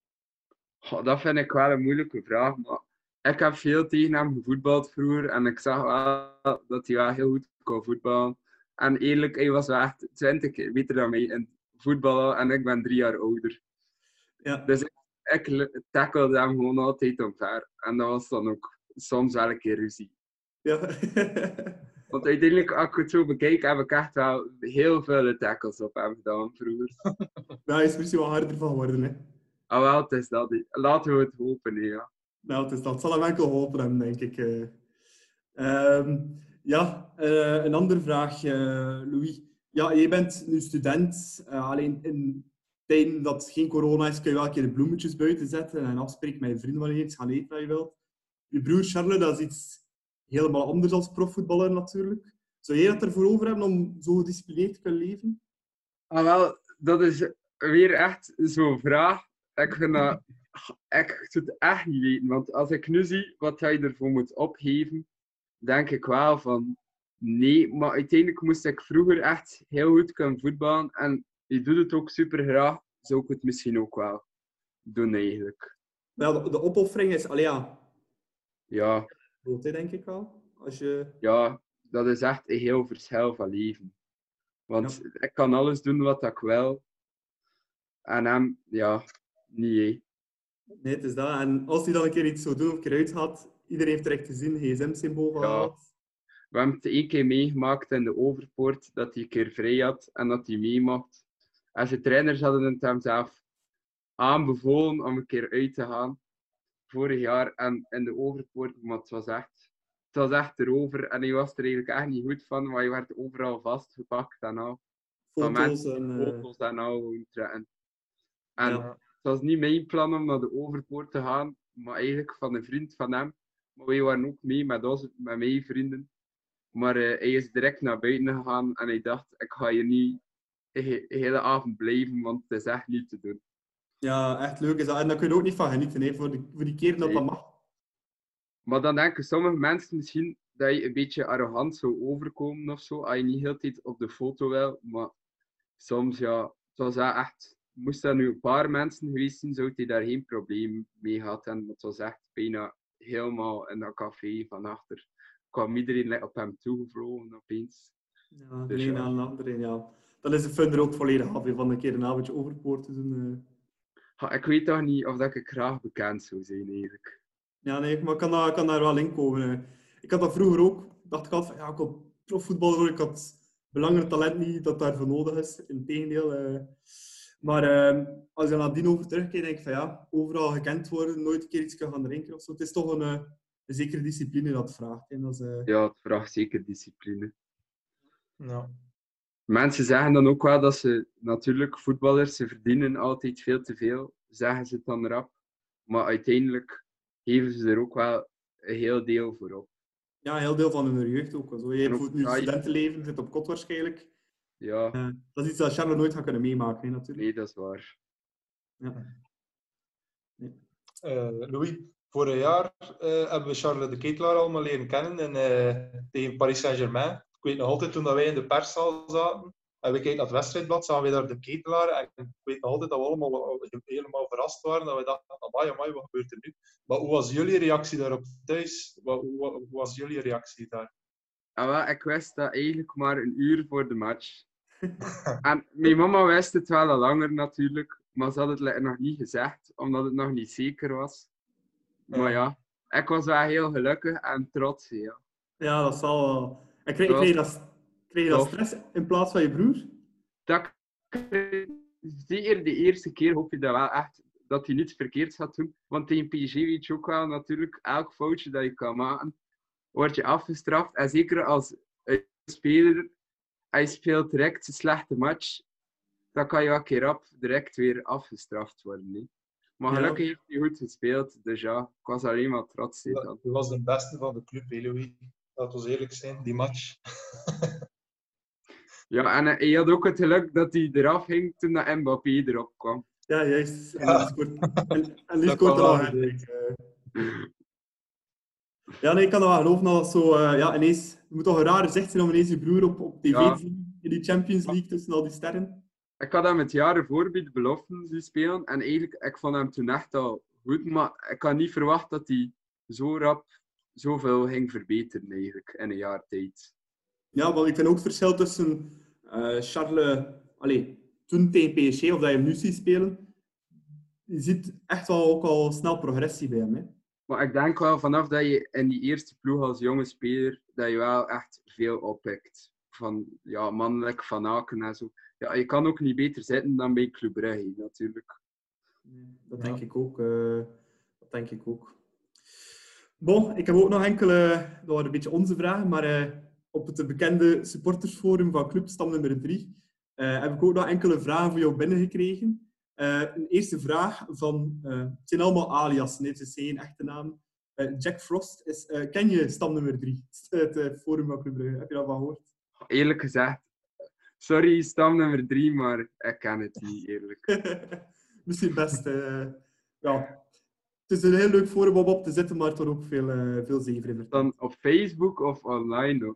Goh, dat vind ik wel een moeilijke vraag. Maar ik heb veel tegen hem gevoetbald vroeger. En ik zag wel dat hij wel heel goed kon voetballen. En eerlijk, hij was wel echt 20 keer beter dan mij in voetballen. En ik ben drie jaar ouder. Ja, Dus ik, ik tackelde hem gewoon altijd omver. En dat was dan ook soms wel een keer ruzie. ja. [laughs] Want uiteindelijk, als ik het zo bekijk, heb ik echt wel heel veel tackles op hem gedaan vroeger. [laughs] ja, hij is misschien wel harder van geworden. Hè. Ah wel, het is dat. Laten we het hopen, ja. Nou, het is dat. Het zal hem enkel geholpen hebben, denk ik. eh. Ehm, ja, eh, een andere vraag, eh, Louis. Ja, je bent nu student. alleen in tijden dat geen corona is, kun je wel een keer de bloemetjes buiten zetten en afspreken met je vrienden wanneer je iets gaan eten wat je wilt. Je broer Charles, dat is iets helemaal anders als profvoetballer natuurlijk. Zou jij dat ervoor over hebben om zo gedisciplineerd te kunnen leven? Ah, wel, dat is weer echt zo'n vraag. Ik vind dat... Ik zou het echt niet weten. Want als ik nu zie wat hij ervoor moet opgeven, denk ik wel van... Nee, maar uiteindelijk moest ik vroeger echt heel goed kunnen voetballen. En je doet het ook super graag. Zou ik het misschien ook wel doen, eigenlijk. Wel, de, de opoffering is, allee ja, Ja, groot, hè, denk ik wel. Als je... ja, dat is echt een heel verschil van leven. Want ik kan alles doen wat ik wil. En hem, ja, niet. Nee, het is dat. En als hij dan een keer iets zou doen of een keer uitgaat, iedereen heeft direct gezien, gsm-symbool gehad. We hebben het één keer meegemaakt in de overpoort dat hij een keer vrij had en dat hij mee mocht. En zijn trainers hadden het hem zelf aanbevolen om een keer uit te gaan. Vorig jaar en in de overpoort, maar het was echt, het was echt erover. En hij was er eigenlijk echt niet goed van, maar hij werd overal vastgepakt en al. Van Foto's mensen, en... eh, foto's en al gewoon trekken. En Ja. het was niet mijn plan om naar de overpoort te gaan, maar eigenlijk van een vriend van hem. Maar wij waren ook mee met, ons, met mijn vrienden. Maar eh, hij is direct naar buiten gegaan en hij dacht, ik ga hier niet de he- hele avond blijven, want het is echt niet te doen. Ja, echt leuk is dat. En daar kun je ook niet van genieten, hè, voor, de, voor die keren dat Nee. dat mag. Maar dan denken sommige mensen misschien dat je een beetje arrogant zou overkomen of zo, als je niet heel de tijd op de foto wil. Maar soms, ja, het was wel echt... Moest er nu een paar mensen geweest zijn, zou hij daar geen probleem mee gehad hebben. Het was echt bijna helemaal in dat café van achter. kwam iedereen op hem toegevlogen opeens. Ja, de Dus een ja. aan de andere, ja. Dan is de fun er ook volledig af, van een keer een avondje overpoort te doen. Ik weet toch niet of dat ik graag bekend zou zijn, eigenlijk. Ja, nee, maar ik kan daar, kan daar wel in komen. Ik had dat vroeger ook. dacht ik altijd van, ja, ik wil profvoetballer worden. Ik had belangrijk talent niet dat daarvoor nodig is. Integendeel. eh maar eh, als je nadien over terugkijkt, denk ik van ja, overal gekend worden, nooit een keer iets gaan drinken of zo. Het is toch een, eh, een zekere discipline dat vraagt. En dat is, eh, Ja, het vraagt zeker discipline. Ja. Mensen zeggen dan ook wel dat ze, natuurlijk, voetballers, ze verdienen altijd veel te veel, zeggen ze het dan rap. Maar uiteindelijk geven ze er ook wel een heel deel voor op. ja, een heel deel van hun jeugd ook. Zo. Je En hebt nu studentenleven, zit op kot waarschijnlijk. Ja, Eh, dat is iets dat Charles nooit gaat kunnen meemaken, hè, natuurlijk. nee, dat is waar. Ja. Eh, Louis, vorig jaar eh, hebben we Charles de Ketelaar allemaal leren kennen in, eh, tegen Paris Saint-Germain. Ik weet nog altijd toen dat wij in de perszaal zaten en we keken naar het wedstrijdblad, zagen we daar de Ketelaar. En ik weet nog altijd dat we allemaal helemaal verrast waren. Dat we dachten, amai, amai, wat gebeurt er nu? Maar hoe was jullie reactie daarop thuis? Wat, hoe, hoe was jullie reactie daar? Wel, ik wist dat eigenlijk maar een uur voor de match. [laughs] en mijn mama wist het wel al langer natuurlijk, maar ze had het nog niet gezegd, omdat het nog niet zeker was. Maar ja, ik was wel heel gelukkig en trots. Ja. Ja, dat zal wel. En kreeg, Dat was- kreeg, je dat, kreeg je dat stress in plaats van je broer? Dat, zeker de eerste keer hoop je dat wel echt dat hij niets verkeerds gaat doen. Want tegen PSG weet je ook wel natuurlijk, elk foutje dat je kan maken, word je afgestraft. En zeker als een speler, hij speelt direct een slechte match, dan kan je wel een keer rap direct weer afgestraft worden. Maar Ja. gelukkig heeft hij goed gespeeld, dus ja, ik was alleen maar trots. Je was de beste van de club, Louis. Laten we eerlijk zijn, die match. Ja, en hij had ook het geluk dat hij eraf ging toen dat Mbappé erop kwam. Ja, juist. En Ja. die scoort, en, en die Dat scoort kan er al wel. Hendrik, eh. Ja, nee, ik kan dat wel geloven dat het zo... eh, ja, ineens... Het moet toch een rare zicht zijn om ineens je broer op, op tv Ja. te zien. In die Champions League tussen al die sterren. Ik had hem het jaar ervoor bij de beloften zien spelen. En eigenlijk, ik vond hem toen echt al goed. Maar ik had niet verwacht dat hij zo rap zoveel ging verbeteren eigenlijk, in een jaar tijd. Ja, want ik vind ook het verschil tussen eh, Charles... Allee, toen tegen PSG, of dat je hem nu ziet spelen. Je ziet echt wel ook al snel progressie bij hem. Hè. Maar ik denk wel, vanaf dat je in die eerste ploeg als jonge speler, dat je wel echt veel oppikt. Van ja, mannelijk, van Aken en zo. Ja, je kan ook niet beter zitten dan bij Club Brugge, natuurlijk. Dat Ja. denk ik ook. eh, dat denk ik ook. Bon, ik heb ook nog enkele, dat waren een beetje onze vragen, maar eh, op het bekende supportersforum van Club Stam nummer 3 heb ik ook nog enkele vragen voor jou binnengekregen. Eh een eerste vraag van, eh, het zijn allemaal alias, nee, het is geen echte naam. Eh, Jack Frost, is, eh, ken je Stam nummer 3? [laughs] Het eh, forum van Club Brugge, heb je dat van gehoord? Eerlijk gezegd, sorry, stam nummer drie, maar ik ken het niet, eerlijk. [laughs] Misschien best. eh, ja. Het is een heel leuk forum om op te zitten, maar toch ook veel, eh veel zever in. Dan op Facebook of online ook.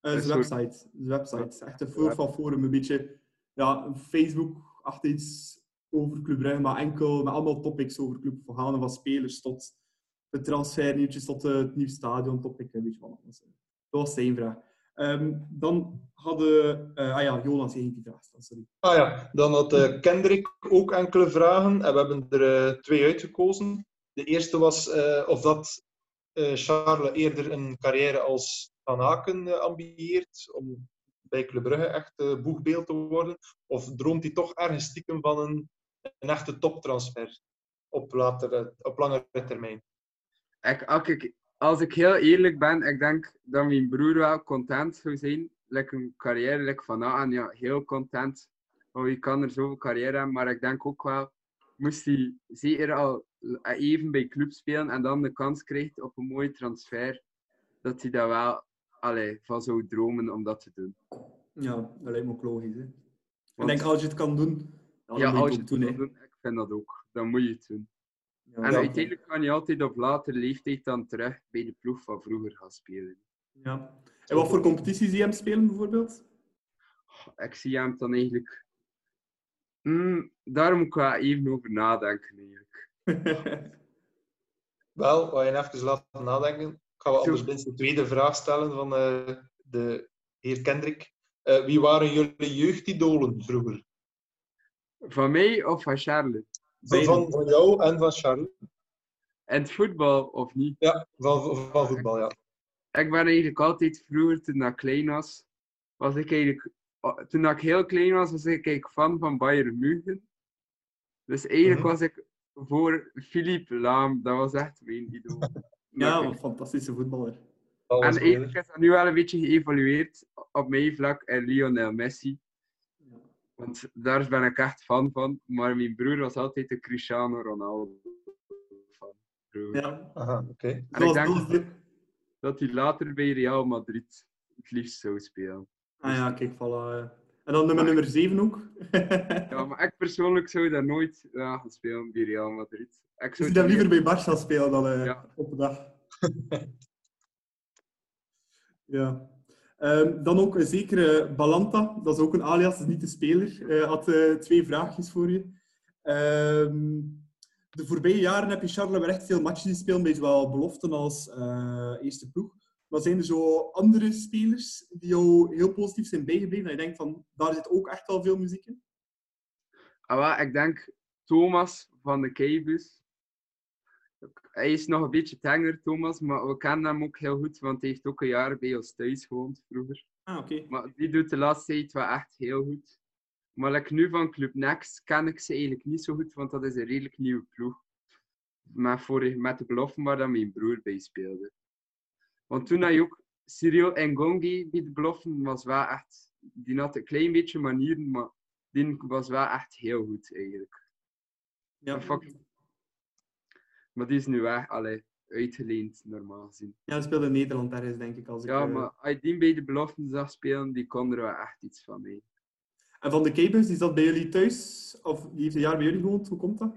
Eh, Een zijn soort- website. Echt een soort van forum. Een beetje ja, een Facebook achter iets over Club Brugge, maar enkel met allemaal topics over Club Verhalen van spelers tot de transfernieuwtjes tot eh, het nieuwe stadion topic. Een beetje van alles. Dat was zijn vraag. Ehm, dan hadden... eh, ah ja, Jonas heeft die vraag sorry. Ah ja, dan had eh, Kendrick ook enkele vragen en we hebben er twee uitgekozen. De eerste was eh, of dat eh, Charles eerder een carrière als Van Aken eh, ambieert om bij Club Brugge echt boegbeeld te worden, of droomt hij toch ergens stiekem van een, een echte toptransfer op, latere, op langere termijn? Ik, als, ik, als ik heel eerlijk ben, ik denk dat mijn broer wel content zou zijn. Like een carrière like van aan, ja, heel content. Oh, je kan er zoveel carrière hebben, maar ik denk ook wel, moest hij zeker al even bij club spelen en dan de kans krijgt op een mooie transfer, dat hij daar wel allee, van zou dromen om dat te doen. Ja, dat lijkt me ook logisch. Hè. Ik denk, als je het kan doen, dan ja, moet als je je het wil doen. ik vind dat ook. Dan moet je het doen. Ja, En uiteindelijk kan je altijd op latere leeftijd dan terug bij de ploeg van vroeger gaan spelen. Ja. En wat voor competities zie je hem spelen, bijvoorbeeld? ik zie hem dan eigenlijk. Hmm, daar moet ik wel even over nadenken. Eigenlijk. [laughs] Wel, wat je even laten nadenken. Ik ga wel anders minstens de tweede vraag stellen van eh, de heer Kendrick. Eh, wie waren jullie jeugdidolen vroeger? Van mij of van Charles? Van, van, van jou en van Charles? In het voetbal of niet? Ja, van, van, voetbal, ja. ik ben eigenlijk altijd vroeger, toen ik klein was, was ik eigenlijk, toen ik heel klein was, was ik eigenlijk fan van Bayern München. Dus eigenlijk Mhm. was ik voor Philippe Laam, dat was echt mijn idool. [laughs] Ja, een fantastische voetballer. En eigenlijk is dat nu wel een beetje geëvolueerd op mijn vlak en Lionel Messi. Want daar ben ik echt fan van. Maar mijn broer was altijd de Cristiano Ronaldo fan. Broer. Ja. Aha, oké. En ik denk dat hij later bij Real Madrid het liefst zou spelen. Ah ja, kijk, voilà. En dan nummer, nummer 7 ook. [laughs] Ja, maar ik persoonlijk zou daar nooit ja, gaan spelen bij Real Madrid. Ik zou dan liever bij Barça spelen dan eh, Ja. op de dag. [laughs] ja. Ehm, dan ook een zekere Balanta, dat is ook een alias, is niet de speler. eh had eh, twee vraagjes voor je. Ehm, de voorbije jaren heb je Charles wel echt veel matches gespeeld, met zowel beloften als eerste ploeg. Maar zijn er zo andere spelers die jou heel positief zijn bijgebleven? Dat je denkt van, daar zit ook echt wel veel muziek in? Ah, wel, ik denk Thomas van de Keibus. Hij is nog een beetje tenger, Thomas, maar we kennen hem ook heel goed, want hij heeft ook een jaar bij ons thuis gewoond vroeger. Ah, oké. Maar die doet de laatste tijd wel echt heel goed. Maar like nu van Club Next ken ik ze eigenlijk niet zo goed, want dat is een redelijk nieuwe ploeg. Maar vorig, met de belofte waar dan mijn broer bij speelde. Want toen had je ook Cyril Ngongi bij de belofte, was wel echt... Die had een klein beetje manieren, maar die was wel echt heel goed eigenlijk. Ja. Fuck. Maar die is nu weg, allee, uitgeleend normaal gezien. ja, hij speelde in Nederland ergens, denk ik. Als ik Ja, eh, maar als je die bij de beloften zag spelen, die kon er wel echt iets van mee. En van de Capers, die zat bij jullie thuis? Of die heeft een jaar bij jullie gewoond? Hoe komt dat?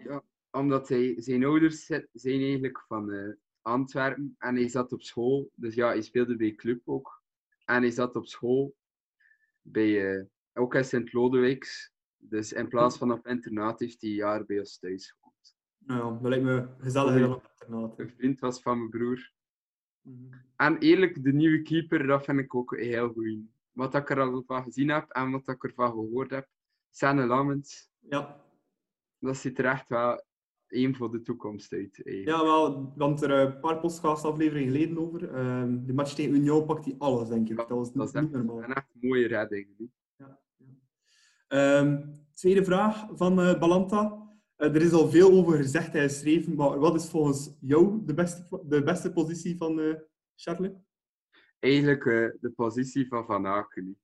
Omdat hij, zijn ouders zi- zijn eigenlijk van eh, Antwerpen en hij zat op school. Dus ja, hij speelde bij club ook. En hij zat op school bij, eh, ook in Sint-Lodewijks. Dus in plaats van op internaat heeft hij een jaar bij ons thuis gewoond. Nou ja, dat lijkt me gezelliger dan op internaat. Een vriend was van mijn broer. Mhm. En eerlijk, de nieuwe keeper, dat vind ik ook een heel goed. Wat ik er al van gezien heb en wat ik ervan gehoord heb. Sanne Lammens, Ja. dat ziet er echt wel één voor de toekomst uit. eigenlijk. ja, wel, want er een paar podcastafleveringen geleden over. Ehm de match tegen Union pakt hij alles, denk ik. Ja, dat was dat niet, niet normaal. Een echt mooie redding. Ja, ja. Ehm, tweede vraag van eh, Balanta. Eh, er is al veel over gezegd en geschreven, maar wat is volgens jou de beste, de beste positie van eh Charles? Eigenlijk eh, de positie van Van Aken.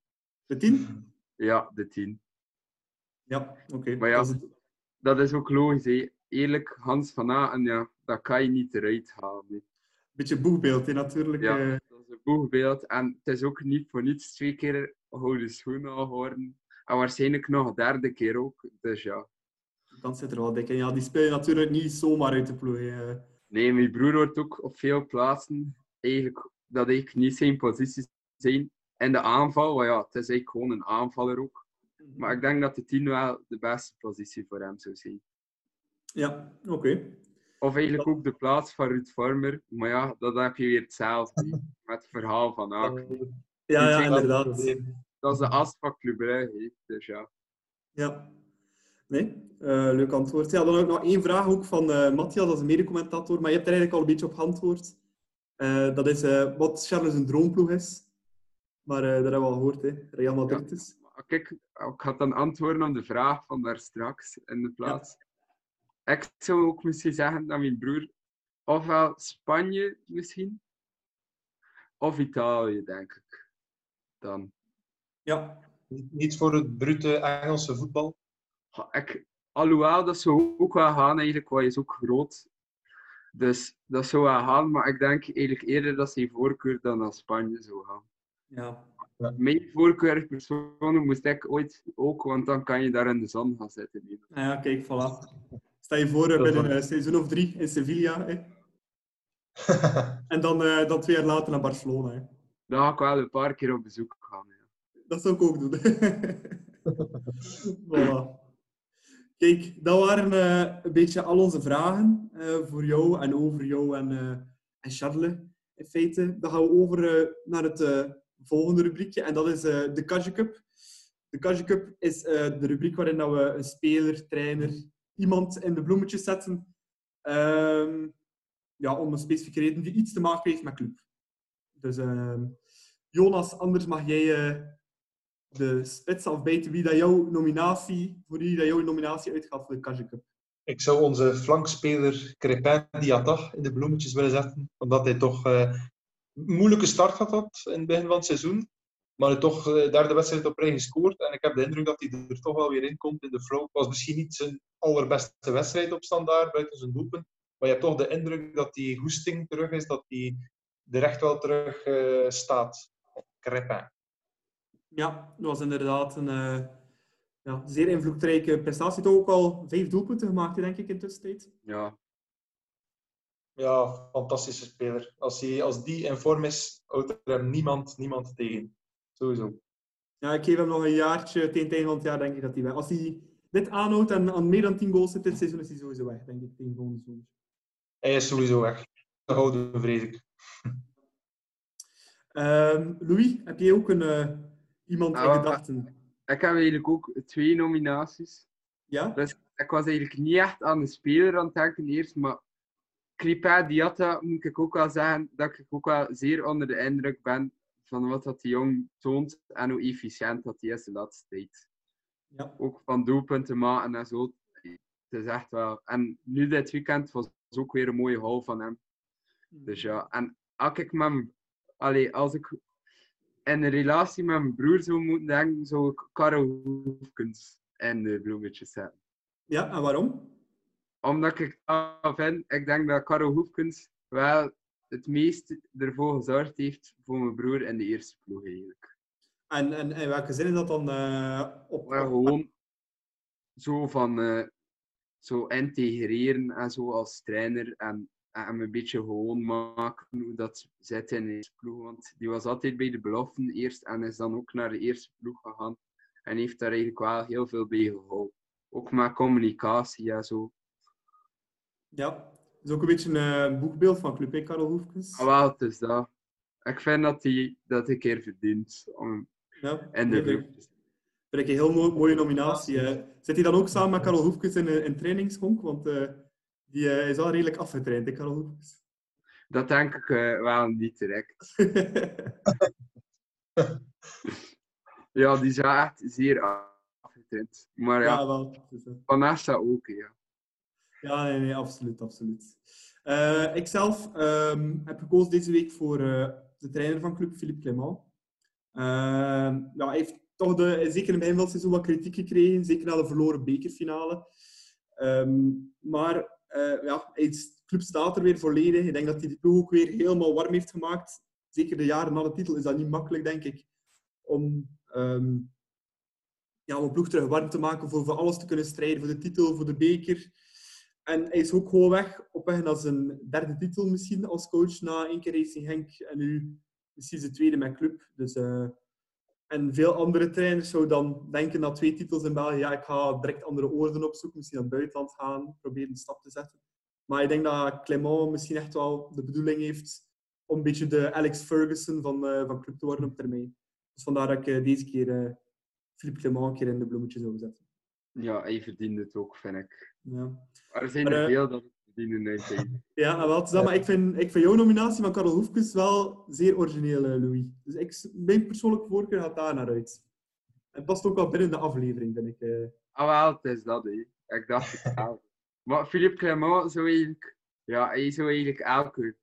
De 10? Ja, de 10. Ja, oké. Maar ja. Dat is. Dat is ook logisch. hè. Eerlijk, Hans van Aken, ja, dat kan je niet eruit halen. hè. beetje boegbeeld, hè, natuurlijk. Ja, eh. dat is een boegbeeld. En het is ook niet voor niets twee keer gouden schoenen al geworden. En waarschijnlijk nog een derde keer ook. Dus ja. Dat zit er wel dik in. Ja, die speel je natuurlijk niet zomaar uit de ploeg. hè. eh. Nee, mijn broer wordt ook op veel plaatsen eigenlijk dat ik niet zijn positie zijn in de aanval. Want ja, het is eigenlijk gewoon een aanvaller ook. Maar ik denk dat de 10 wel de beste positie voor hem zou zijn. Ja, oké. Of eigenlijk ook de plaats van Ruud Vormer. Maar ja, dat heb je weer hetzelfde. [laughs] Met het verhaal van Aken. Ja, ja, Die inderdaad. Dat is de as van Club Brugge. Dus ja. Ja. Nee, eh, leuk antwoord. Ja, dan ook nog één vraag ook van eh Matthias, een medecommentator, maar je hebt er eigenlijk al een beetje op geantwoord. Eh, dat is wat Charles een droomploeg is. Maar dat hebben we al gehoord, hè. Real Madrid is. Maar Kijk, ik had dan antwoorden op de vraag van daar straks in de plaats. Ik zou ook misschien zeggen dat mijn broer ofwel Spanje misschien, of Italië, denk ik. Dan. Ja. Niet voor het brute Engelse voetbal. Ja, Ik, alhoewel, dat zou ook wel gaan eigenlijk, want hij is ook groot. Dus dat zou wel gaan, maar ik denk eigenlijk eerder dat zijn voorkeur dan naar Spanje zou gaan. Ja. Mijn voorkeur persoonlijk moest ik ooit ook, want dan kan je daar in de zon gaan zitten. Ja, kijk, voilà. Sta je voor wel- een seizoen of drie in Sevilla. Hè. [laughs] En dan, eh, dan twee jaar later naar Barcelona. Hè. Ga ik wel een paar keer op bezoek gaan. Ja. Dat zou ik ook doen. [laughs] voilà. Kijk, dat waren eh, een beetje al onze vragen eh, voor jou en over jou en, eh, en Charles. In feite, dan gaan we over naar het eh, volgende rubriekje en dat is eh, de Kage Cup. De Kage Cup is eh, de rubriek waarin dat we een speler, trainer, iemand in de bloemetjes zetten. ehm, ja, om een specifieke reden die iets te maken heeft met club. Dus ehm, Jonas, anders mag jij eh, de spits afbijten wie dat jouw nominatie, voor wie dat jouw nominatie uitgaat voor de Kaja. Ik zou onze flankspeler Crepin Diatta in de bloemetjes willen zetten. Omdat hij toch eh, een moeilijke start had had in het begin van het seizoen. Maar hij toch de derde wedstrijd op rij gescoord. En ik heb de indruk dat hij er toch wel weer in komt in de flow. Het was misschien niet zijn allerbeste wedstrijd op standaard, buiten zijn doelpunt. Maar je hebt toch de indruk dat die goesting terug is. Dat hij er echt wel terug eh, staat. Crepin. Ja, dat was inderdaad een eh, ja, zeer invloedrijke prestatie. Toch ook al vijf doelpunten gemaakt, denk ik, in tussentijd. Ja, Ja, fantastische speler. Als, hij, als die in vorm is, houdt er hem niemand, niemand tegen. Sowieso. Ja, ik geef hem nog een jaartje. Tegen het einde van het jaar denk ik dat hij weg Als hij dit aanhoudt en aan meer dan 10 goals zit dit seizoen, is hij sowieso weg, denk ik, tegen volgende seizoen. Hij is sowieso weg. Dat houden we, vrees ik. [laughs] Ehm, Louis, heb jij ook een, eh, iemand in Ah, gedachten? ik heb eigenlijk ook twee nominaties. Ja? Dus ik was eigenlijk niet echt aan de speler aan het denken eerst, maar Kripa Diatta moet ik ook wel zeggen dat ik ook wel zeer onder de indruk ben van wat dat die jong toont en hoe efficiënt dat hij is de laatste tijd. Ja. Ook van doelpunten maken en zo. Het is echt wel... En nu dit weekend was ook weer een mooie haul van hem. Dus ja, en als ik mijn- allee, als ik in een relatie met mijn broer zou moeten denken, zou ik Karel Hoefkens in de bloemetjes zetten. Ja, en waarom? Omdat ik dat vind, ik denk dat Karel Hoefkens wel het meest ervoor gezorgd heeft voor mijn broer in de eerste ploeg eigenlijk. En, en in welke zin is dat dan eh, op... Maar gewoon zo van eh, zo integreren en zo als trainer en, en een beetje gewoon maken hoe dat zit in de eerste ploeg. Want die was altijd bij de beloften eerst en is dan ook naar de eerste ploeg gegaan. En heeft daar eigenlijk wel heel veel bij geholpen. Ook met communicatie en zo. Ja, is ook een beetje een eh, boekbeeld van Club, hè, Karel Hoefkens. Ah, wel, het is dat. Ik vind dat hij dat een keer verdient om Ja, in de te zijn. vind ik een heel mo- mooie nominatie. eh. Zit hij dan ook samen met Karel Hoefkens in een in trainingshonk? Want eh, die eh, is al redelijk afgetraind, hè, Karel Hoefkens. Dat denk ik eh, wel niet direct. [laughs] Ja, die is echt zeer afgetraind. Maar ja, ja, wel. eh, Vanessa ook, ja. Ja, nee, nee, absoluut, absoluut. Eh ik zelf ehm, heb gekozen deze week voor eh, de trainer van club, Philippe Clement. Ehm, ja, hij heeft toch de, zeker in het begin van het seizoen wat kritiek gekregen, zeker na de verloren bekerfinale. Ehm, maar eh, ja, de club staat er weer volledig. Ik denk dat hij de ploeg ook weer helemaal warm heeft gemaakt. Zeker de jaren na de titel is dat niet makkelijk, denk ik, om, ehm, ja, om ploeg terug warm te maken voor, voor alles te kunnen strijden, voor de titel, voor de beker. En hij is ook gewoon weg op weg naar zijn derde titel misschien als coach na één keer Racing Henk en nu misschien zijn tweede met club. Dus, eh, en veel andere trainers zouden dan denken na twee titels in België, ja, ik ga direct andere oorden opzoeken, misschien naar het buitenland gaan, proberen een stap te zetten. Maar ik denk dat Clement misschien echt wel de bedoeling heeft om een beetje de Alex Ferguson van, eh, van club te worden op termijn. Dus vandaar dat ik eh, deze keer Philippe Clement een keer in de bloemetjes zou zetten. Ja, hij verdient het ook, vind ik. Ja. Maar er zijn Maar, er eh, veel dat verdienen uiteindelijk. [laughs] Ja, wel, dat, maar ik vind, ik vind jouw nominatie van Karel Hoefkes wel zeer origineel, eh, Louis. Dus ik, mijn persoonlijke voorkeur gaat daar naar uit. Het past ook wel binnen de aflevering, vind ik. eh. Ah, wel, het is dat, hè. Ik dacht het [laughs] wel. Maar Philippe Clement zou eigenlijk... Ja, hij zou eigenlijk elke,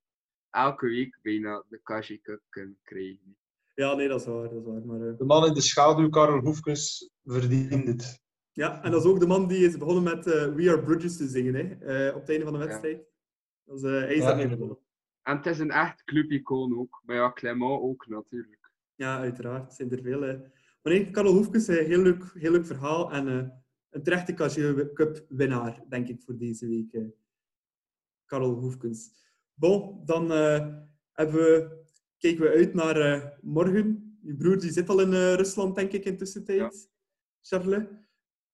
elke week bijna de Kashi Cup kunnen krijgen. Ja, nee, dat is waar. Dat is waar maar, De man in de schaduw, Karel Hoefkens, verdient het. Ja, en dat is ook de man die is begonnen met eh, We Are Bridges te zingen, hè, eh, op het einde van de wedstrijd. Dus, eh, hij is Ja, daarmee begonnen. En het is een echt clubicoon ook. Maar ja, Clement ook natuurlijk. Ja, uiteraard. Het zijn er veel. Maar nee, Karel Hoefkes, eh, heel leuk, heel leuk verhaal. En eh, een terechte Casio Cup winnaar, denk ik, voor deze week. eh. Karel Hoefkens. Bon, dan eh, hebben we, kijken we uit naar eh, morgen. Je broer die zit al in eh, Rusland, denk ik, in tussentijd. Charles.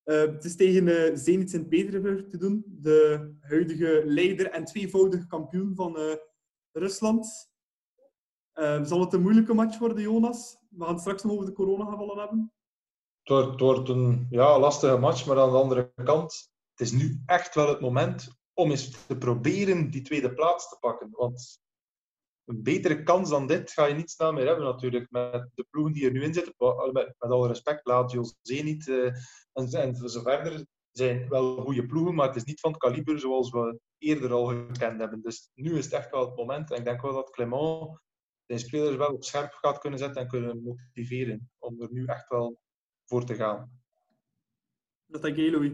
Eh, het is tegen eh Zenit Sint-Petersburg te doen. De huidige leider en tweevoudige kampioen van eh, Rusland. Zal het een moeilijke match worden, Jonas? We gaan het straks nog over de coronagevallen hebben. Het wordt, wordt een ja, lastige match, maar aan de andere kant, het is nu echt wel het moment om eens te proberen die tweede plaats te pakken. Want een betere kans dan dit ga je niet snel meer hebben natuurlijk. Met de ploegen die er nu in zitten, met, met alle respect, laat José niet uh, en, en zo verder zijn wel goede ploegen, maar het is niet van het kaliber zoals we eerder al gekend hebben. Dus nu is het echt wel het moment. En ik denk wel dat Clement zijn spelers wel op scherp gaat kunnen zetten en kunnen motiveren om er nu echt wel voor te gaan. Wat denk je, Louis?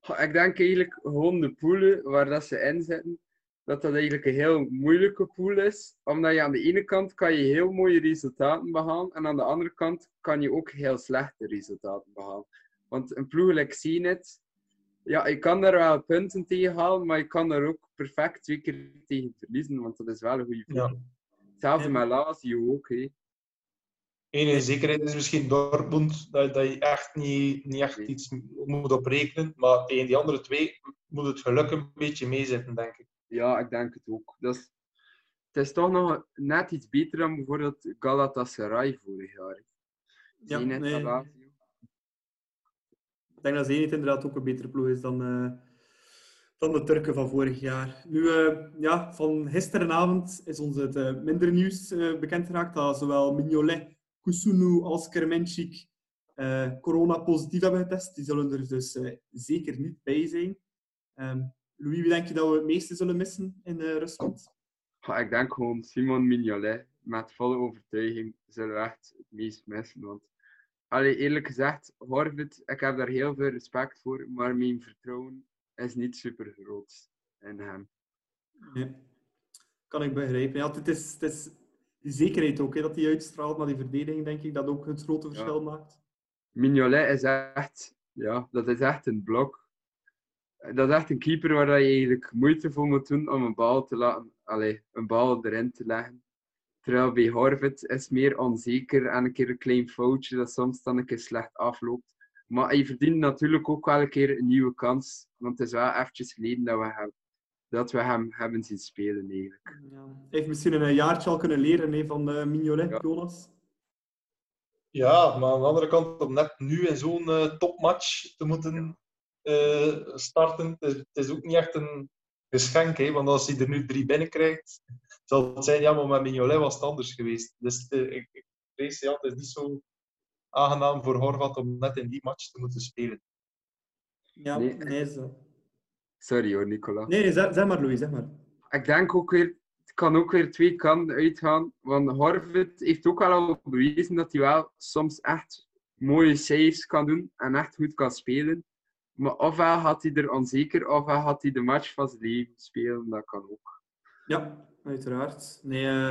Ik denk eigenlijk gewoon de poelen waar dat ze in zitten, dat dat eigenlijk een heel moeilijke pool is. Omdat je aan de ene kant kan je heel mooie resultaten behalen en aan de andere kant kan je ook heel slechte resultaten behalen. Want een ploeg, ik zie het, ja, je kan daar wel punten tegen halen, maar je kan daar ook perfect twee keer tegen verliezen, want dat is wel een goede ploeg. Ja. Hetzelfde met Lazio ook. Hé. Enige zekerheid is misschien Dortmund, dat, dat je echt niet, niet echt iets moet oprekenen. Maar tegen die andere twee moet het geluk een beetje meezitten, denk ik. Ja, ik denk het ook. Dat is, het is toch nog net iets beter dan bijvoorbeeld Galatasaray vorig jaar. Ja, nee. Ik denk dat Zenit inderdaad ook een betere ploeg is dan, uh, dan de Turken van vorig jaar. Nu, uh, ja, van gisterenavond is ons het uh, minder nieuws bekend geraakt dat zowel Mignolet Kusunu als Kermenchik corona positief hebben getest. Die zullen er dus zeker niet bij zijn. Um, Louis, wie denk je dat we het meeste zullen missen in uh, Rusland? Ja, ik denk gewoon Simon Mignolet. Met volle overtuiging zullen we echt het meest missen. Want, allee, eerlijk gezegd, Horvid, ik heb daar heel veel respect voor, maar mijn vertrouwen is niet super groot in hem. Ja, kan ik begrijpen. Ja, het is, het is die zekerheid ook, hè, dat hij uitstraalt naar die verdediging, denk ik, dat ook het grote verschil maakt. Mignolet is echt, ja, dat is echt een blok. Dat is echt een keeper waar je eigenlijk moeite voor moet doen om een bal, te laten, allez, een bal erin te leggen. Terwijl bij Horvat is meer onzeker en een keer een klein foutje dat soms dan een keer slecht afloopt. Maar hij verdient natuurlijk ook wel een keer een nieuwe kans. Want het is wel eventjes geleden dat we hebben dat we hem hebben zien spelen eigenlijk. Ja. Hij heeft misschien een jaartje al kunnen leren van uh, Mignolet, ja. Jonas. Ja, maar aan de andere kant, om net nu in zo'n uh, topmatch te moeten starten, het is, het is, ook niet echt een geschenk. Hè? Want als hij er nu drie binnenkrijgt, zal het zijn, ja, maar met Mignolet was het anders geweest. Dus ik, ik vrees, ja, het is niet zo aangenaam voor Horvat om net in die match te moeten spelen. Ja, nee, nee zo. Sorry hoor, Nicola. Nee, zeg, zeg, maar Louis, zeg maar. Ik denk ook weer, het kan ook weer twee kanten uitgaan. Want Horvath heeft ook al bewezen dat hij wel soms echt mooie saves kan doen en echt goed kan spelen. Maar ofwel had hij er onzeker, ofwel had hij de match van zijn leven spelen. Dat kan ook. Ja, uiteraard. Nee, uh,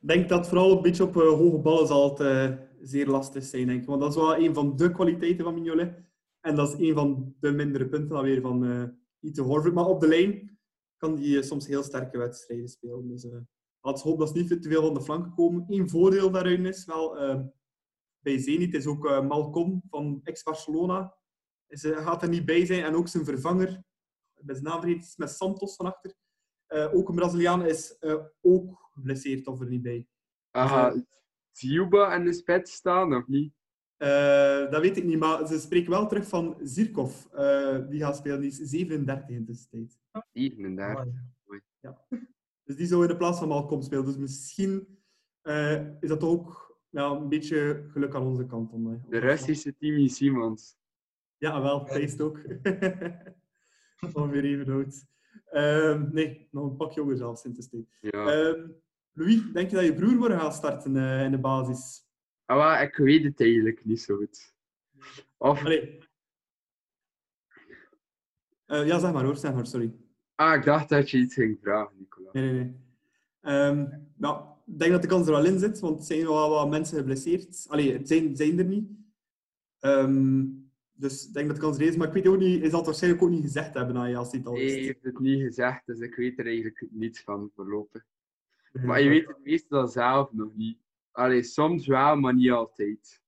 ik denk dat vooral een beetje op uh, hoge ballen zal het uh, zeer lastig zijn. Denk ik. Want dat is wel een van de kwaliteiten van Mignolet. En dat is een van de mindere punten alweer van Ito Horvath. Maar op de lijn kan hij eh, soms heel sterke wedstrijden spelen. Dus uh, laten we hopen dat ze niet te veel van de flanken komen. Eén voordeel daarin is wel, uh, bij Zenit is ook uh, Malcolm van ex-Barcelona. Hij gaat er niet bij zijn. En ook zijn vervanger, met zijn naam vergeten, met Santos van achter. ook een Braziliaan is ook geblesseerd of er niet bij. Aha, Ziuba en de spets staan nog niet? Uh, dat weet ik niet, maar ze spreken wel terug van Zirkov. Die gaat spelen, die is 37 in de tijd. 37? Ja. Dus die zou in de plaats van Malcolm spelen. Dus misschien is dat ook ja, een beetje geluk aan onze kant. Om, de Russische Timmy Simons. Ja, wel, feest ook. [laughs] Ongeveer even oud. Ehm, nee, nog een pak jonger zelfs in tijd. Ja. Ehm, Louis, denk je dat je broer wordt gaan starten in de basis? Maar ik weet het eigenlijk niet zo goed. Of... Uh, ja, zeg maar hoor, zeg maar, sorry. Ah, ik dacht dat je iets ging vragen, Nicola. Nee, nee, nee. Um, nou, ik denk dat de kans er wel in zit, want er zijn wel wat mensen geblesseerd. Allee, het zijn, zijn er niet. Um, dus ik denk dat de kans is. Maar ik weet ook niet, zal het waarschijnlijk ook niet gezegd hebben aan je als hij het al Nee, hij heeft het niet gezegd, dus ik weet er eigenlijk niets van voorlopig. Maar je weet het meestal zelf nog niet. Allee, soms wel, maar niet altijd.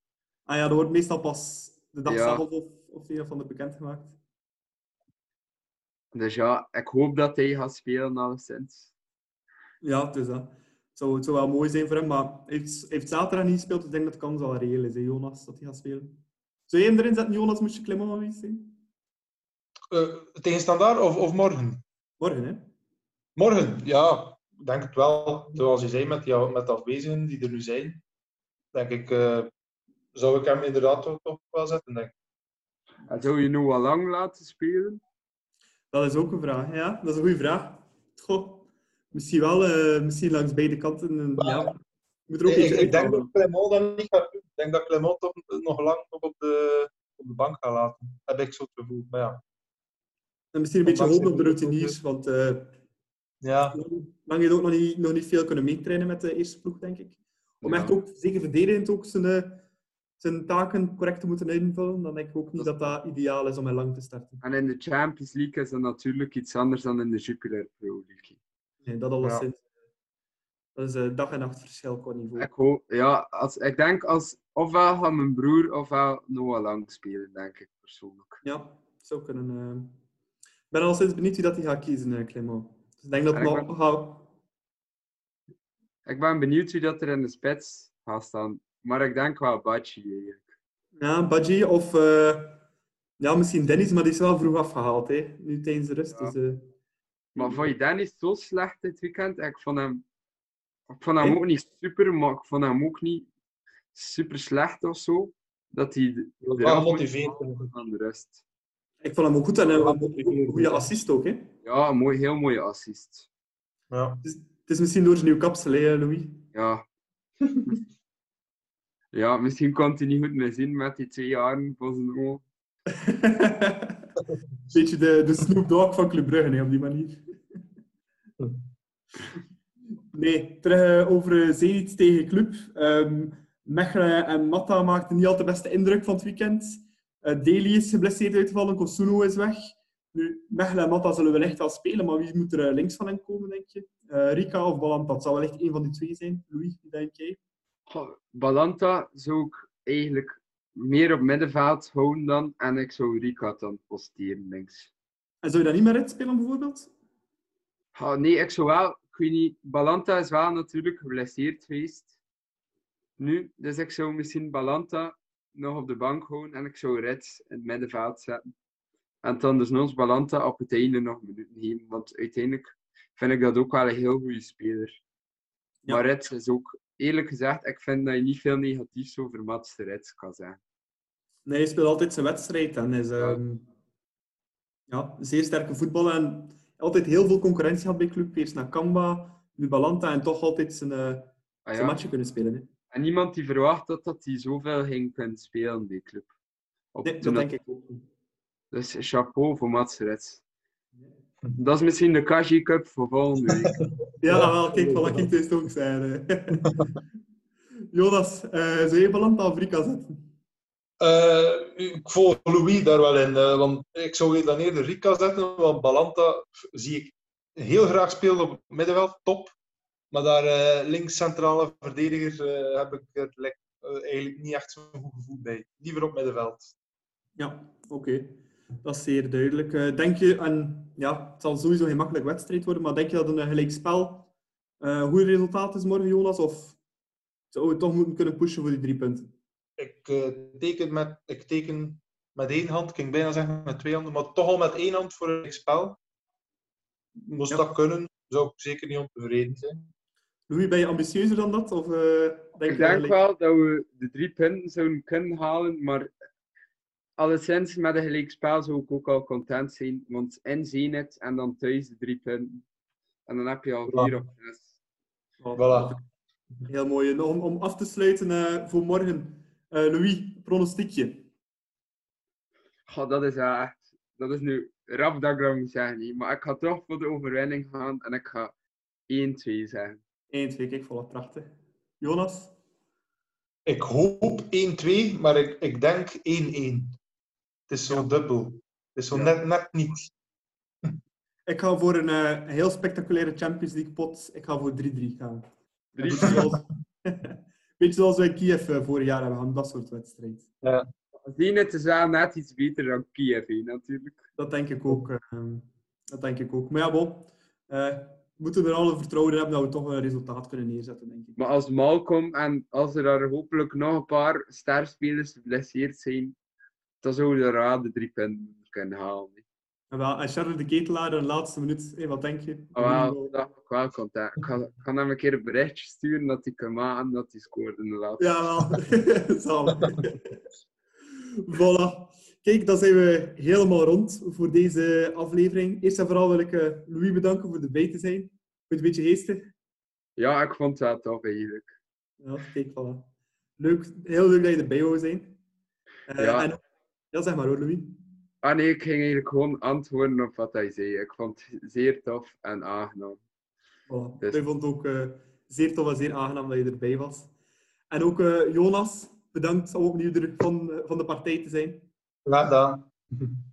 Ah ja, dat wordt meestal pas de dag zelf of, of een van de bekendgemaakt. Dus ja, ik hoop dat hij gaat spelen alleszins. Ja, het is dat. Het zou, het zou wel mooi zijn voor hem, maar heeft, heeft zaterdag niet gespeeld, dus ik denk dat de kans wel reëel is, hè, Jonas, dat hij gaat spelen. Zou je hem erin zetten, Jonas, moest je Clement aanwezig zijn? Uh, tegen standaard of, of morgen? Morgen, hè? Morgen, ja. ik denk het wel. Zoals je zei, met, die, met de afwezigen die er nu zijn, denk ik, uh, zou ik hem inderdaad toch, toch wel zetten, denk ik. En zou je nog al lang laten spelen? Dat is ook een vraag, ja. Dat is een goede vraag. Goh, misschien wel, uh, misschien langs beide kanten. Maar, ja. Moet er ook ik, ik denk dat Clement dat niet gaat doen. Ik denk dat Clement toch nog lang nog op de, op de bank gaat laten. Heb ik zo het gevoel. Maar ja. En misschien een beetje hopen op de routiniers, want uh, ja. lang heeft ook nog niet, nog niet veel kunnen meetrainen met de eerste ploeg, denk ik. Om ja. echt ook, zeker verdedigend ook, zijn, uh, zijn taken correct te moeten invullen, dan denk ik ook niet dat dat ideaal is om hij lang te starten. En in de Champions League is dat natuurlijk iets anders dan in de Jupiler Pro League. Nee, dat alleszins. Ja. Dat is een dag en nacht verschil qua niveau. Ik, hoop, ja, als, ik denk als ofwel gaat mijn broer ofwel Noah Lang spelen, denk ik persoonlijk. Ja, zou kunnen. Uh... Ik ben al sinds benieuwd wie dat hij gaat kiezen, uh, Clement. Dus ik denk dat nog ben... gaat... Ik ben benieuwd wie dat er in de spits gaat staan. Maar ik denk wel Badji eigenlijk. Ja, Badji of uh... ja, misschien Dennis, maar die is wel vroeg afgehaald, hè? nu tijdens de rust. Ja. Dus, maar vond je Dennis zo slecht dit weekend? Ik vond hem, ik vond hem ook niet super, maar ik vond hem ook niet super slecht of zo. Dat hij wel motiveert aan de rest. Ik vond hem ook goed en een goede assist ook, hè? Ja, een mooi, heel mooie assist. Ja. Het, is, het is misschien door zijn nieuwe kapsel, hè, Louis? Ja. [laughs] ja, misschien kon hij niet goed meer zien met die twee jaren voor zijn ogen. [laughs] Beetje de, de Snoop Dogg van Club Brugge, hè, op die manier. Nee, terug over Zenit tegen Club. Um, Mechelen en Matta maakten niet al de beste indruk van het weekend. Uh, Deli is geblesseerd uitgevallen, Kosuno is weg. Nu, Mechelen en Matta zullen wellicht wel spelen, maar wie moet er links van hen komen, denk je? Uh, Rika of Balanta? Dat zal wellicht een van die twee zijn. Louis, wie denk jij? Balanta zou ik eigenlijk meer op middenveld houden dan, en ik zou Rika dan posteren links. En zou je dat niet meer uitspelen, bijvoorbeeld? Oh, nee, ik zou wel... Ik weet niet, Balanta is wel natuurlijk geblesseerd geweest. Nu, dus ik zou misschien Balanta nog op de bank houden en ik zou Reds in het middenveld zetten. En dan dus nog Balanta op het einde nog minuten geven. Want uiteindelijk vind ik dat ook wel een heel goede speler. Ja. Maar Reds is ook, eerlijk gezegd, ik vind dat je niet veel negatiefs over Mats Reds kan zeggen. Nee, hij speelt altijd zijn wedstrijd en is um, ja, zeer sterke voetballer. En altijd heel veel concurrentie had bij club. Eerst naar Kamba, nu Balanta en toch altijd zijn, uh, ah, zijn matje kunnen spelen. Hè. En niemand die verwacht had dat hij zoveel ging kunnen spelen bij club. Op, nee, dat denk ik ook niet. Dus chapeau voor Mats Rets. Dat is misschien de Kaji Cup voor volgende week. [laughs] ja, wel. Kijk, van ik het ook zijn. [laughs] Jonas, uh, zou je Balanta of Rika zetten? Uh, ik volg Louis daar wel in. Uh, want ik zou dan eerder Rika zetten, want Balanta zie ik heel graag spelen op het middenveld, top. Maar daar uh, links centrale verdediger heb ik het eigenlijk niet echt zo'n goed gevoel bij. Liever op middenveld. Ja, oké. Dat is zeer duidelijk. denk je, en ja, het zal sowieso geen makkelijke wedstrijd worden, maar denk je dat een gelijkspel een goed resultaat is morgen, Jonas? Of zou we toch moeten kunnen pushen voor die drie punten? Ik, uh, teken met, ik teken met één hand, ik ging bijna zeggen met twee handen, maar toch al met één hand voor een spel. Moest ja. dat kunnen, zou ik zeker niet ontevreden zijn. Louis, ben je ambitieuzer dan dat? Of, uh, denk ik denk wel dat we de drie punten zouden kunnen halen, maar alleszins met een gelijkspel zou ik ook al content zijn, want in Zenit en dan thuis de drie punten. En dan heb je al vier ja. op zes. Voilà. Heel mooi. En om, om af te sluiten uh, voor morgen, Louis, pronostiekje. Goh, dat is uh, echt... Dat is nu rap dat ik dat moet zeggen. Maar ik ga toch voor de overwinning gaan en ik ga 1-2 zeggen. 1-2, kijk, voilà, prachtig. Jonas? Ik hoop 1-2, maar ik, ik denk 1-1. Het is zo ja. dubbel. Het is zo ja. net, net niet. Ik ga voor een uh, heel spectaculaire Champions League pot. Ik ga voor 3-3 gaan. 3-3? [laughs] Beetje zoals wij Kiev uh, vorig jaar hebben gehad, dat soort wedstrijd. Ja. Zenit is wel net iets beter dan Kiev, natuurlijk. Dat denk ik ook. Uh, dat denk ik ook. Maar ja, bon. Uh, moeten er alle vertrouwen in hebben dat we toch een resultaat kunnen neerzetten, denk ik. Maar als Malcolm en als er daar hopelijk nog een paar sterspelers geblesseerd zijn, dan zouden we er wel de drie punten kunnen halen. Wel, en Charles de Ketelaar in de laatste minuut, hey, wat denk je? Oh, wel, dat wel contact. Ik ga, ik ga hem een keer een berichtje sturen dat hij kan maken dat hij scoort in de laatste. Ja, wel. [laughs] Zal. voilà. Kijk, dan zijn we helemaal rond voor deze aflevering. Eerst en vooral wil ik uh, Louis bedanken voor erbij te zijn. Je een beetje geestig? Ja, ik vond het wel tof eigenlijk. Ja, kijk, voilà. Leuk, heel leuk dat je erbij wou zijn. Uh, Ja. En, ja, zeg maar hoor, Louis. Ah nee, ik ging eigenlijk gewoon antwoorden op wat hij zei. Ik vond het zeer tof en aangenaam. Dus- Wij vonden het ook eh, zeer tof en zeer aangenaam dat je erbij was. En ook eh, Jonas, bedankt om opnieuw er van, eh, van de partij te zijn. Graag gedaan. [laughs]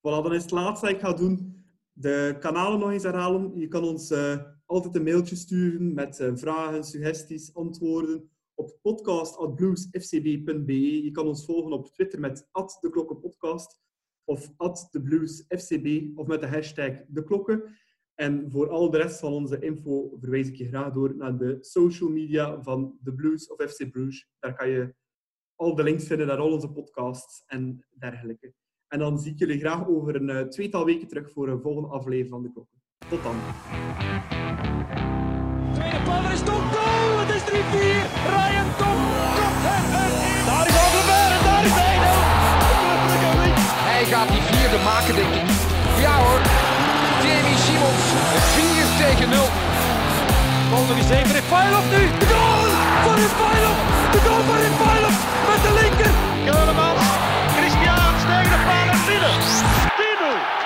Voilà, dan is het laatste dat ik ga doen. De kanalen nog eens herhalen. Je kan ons eh, altijd een mailtje sturen met eh, vragen, suggesties, antwoorden op podcast.bluesfcb.be. Je kan ons volgen op Twitter met @deklokkenpodcast of @thebluesfcb of met de hashtag de klokken. En voor al de rest van onze info verwijs ik je graag door naar de social media van The Blues of FC Bruges. Daar kan je al de links vinden naar al onze podcasts en dergelijke. En dan zie ik jullie graag over een eh, tweetal weken terug voor een volgende aflevering van De Klokken. Tot dan. Tweede paal is Tom goal. Het is 3-4. Ryan Tom Hij gaat die vierde maken, denk ik. Ja hoor, Jamie Simons, 4 tegen 0. Volgende is eens even, Refailov nu. De goal voor Refailov, de goal voor Refailov met de linker. Keulemans, Christian, stijgende paal en binnen. 10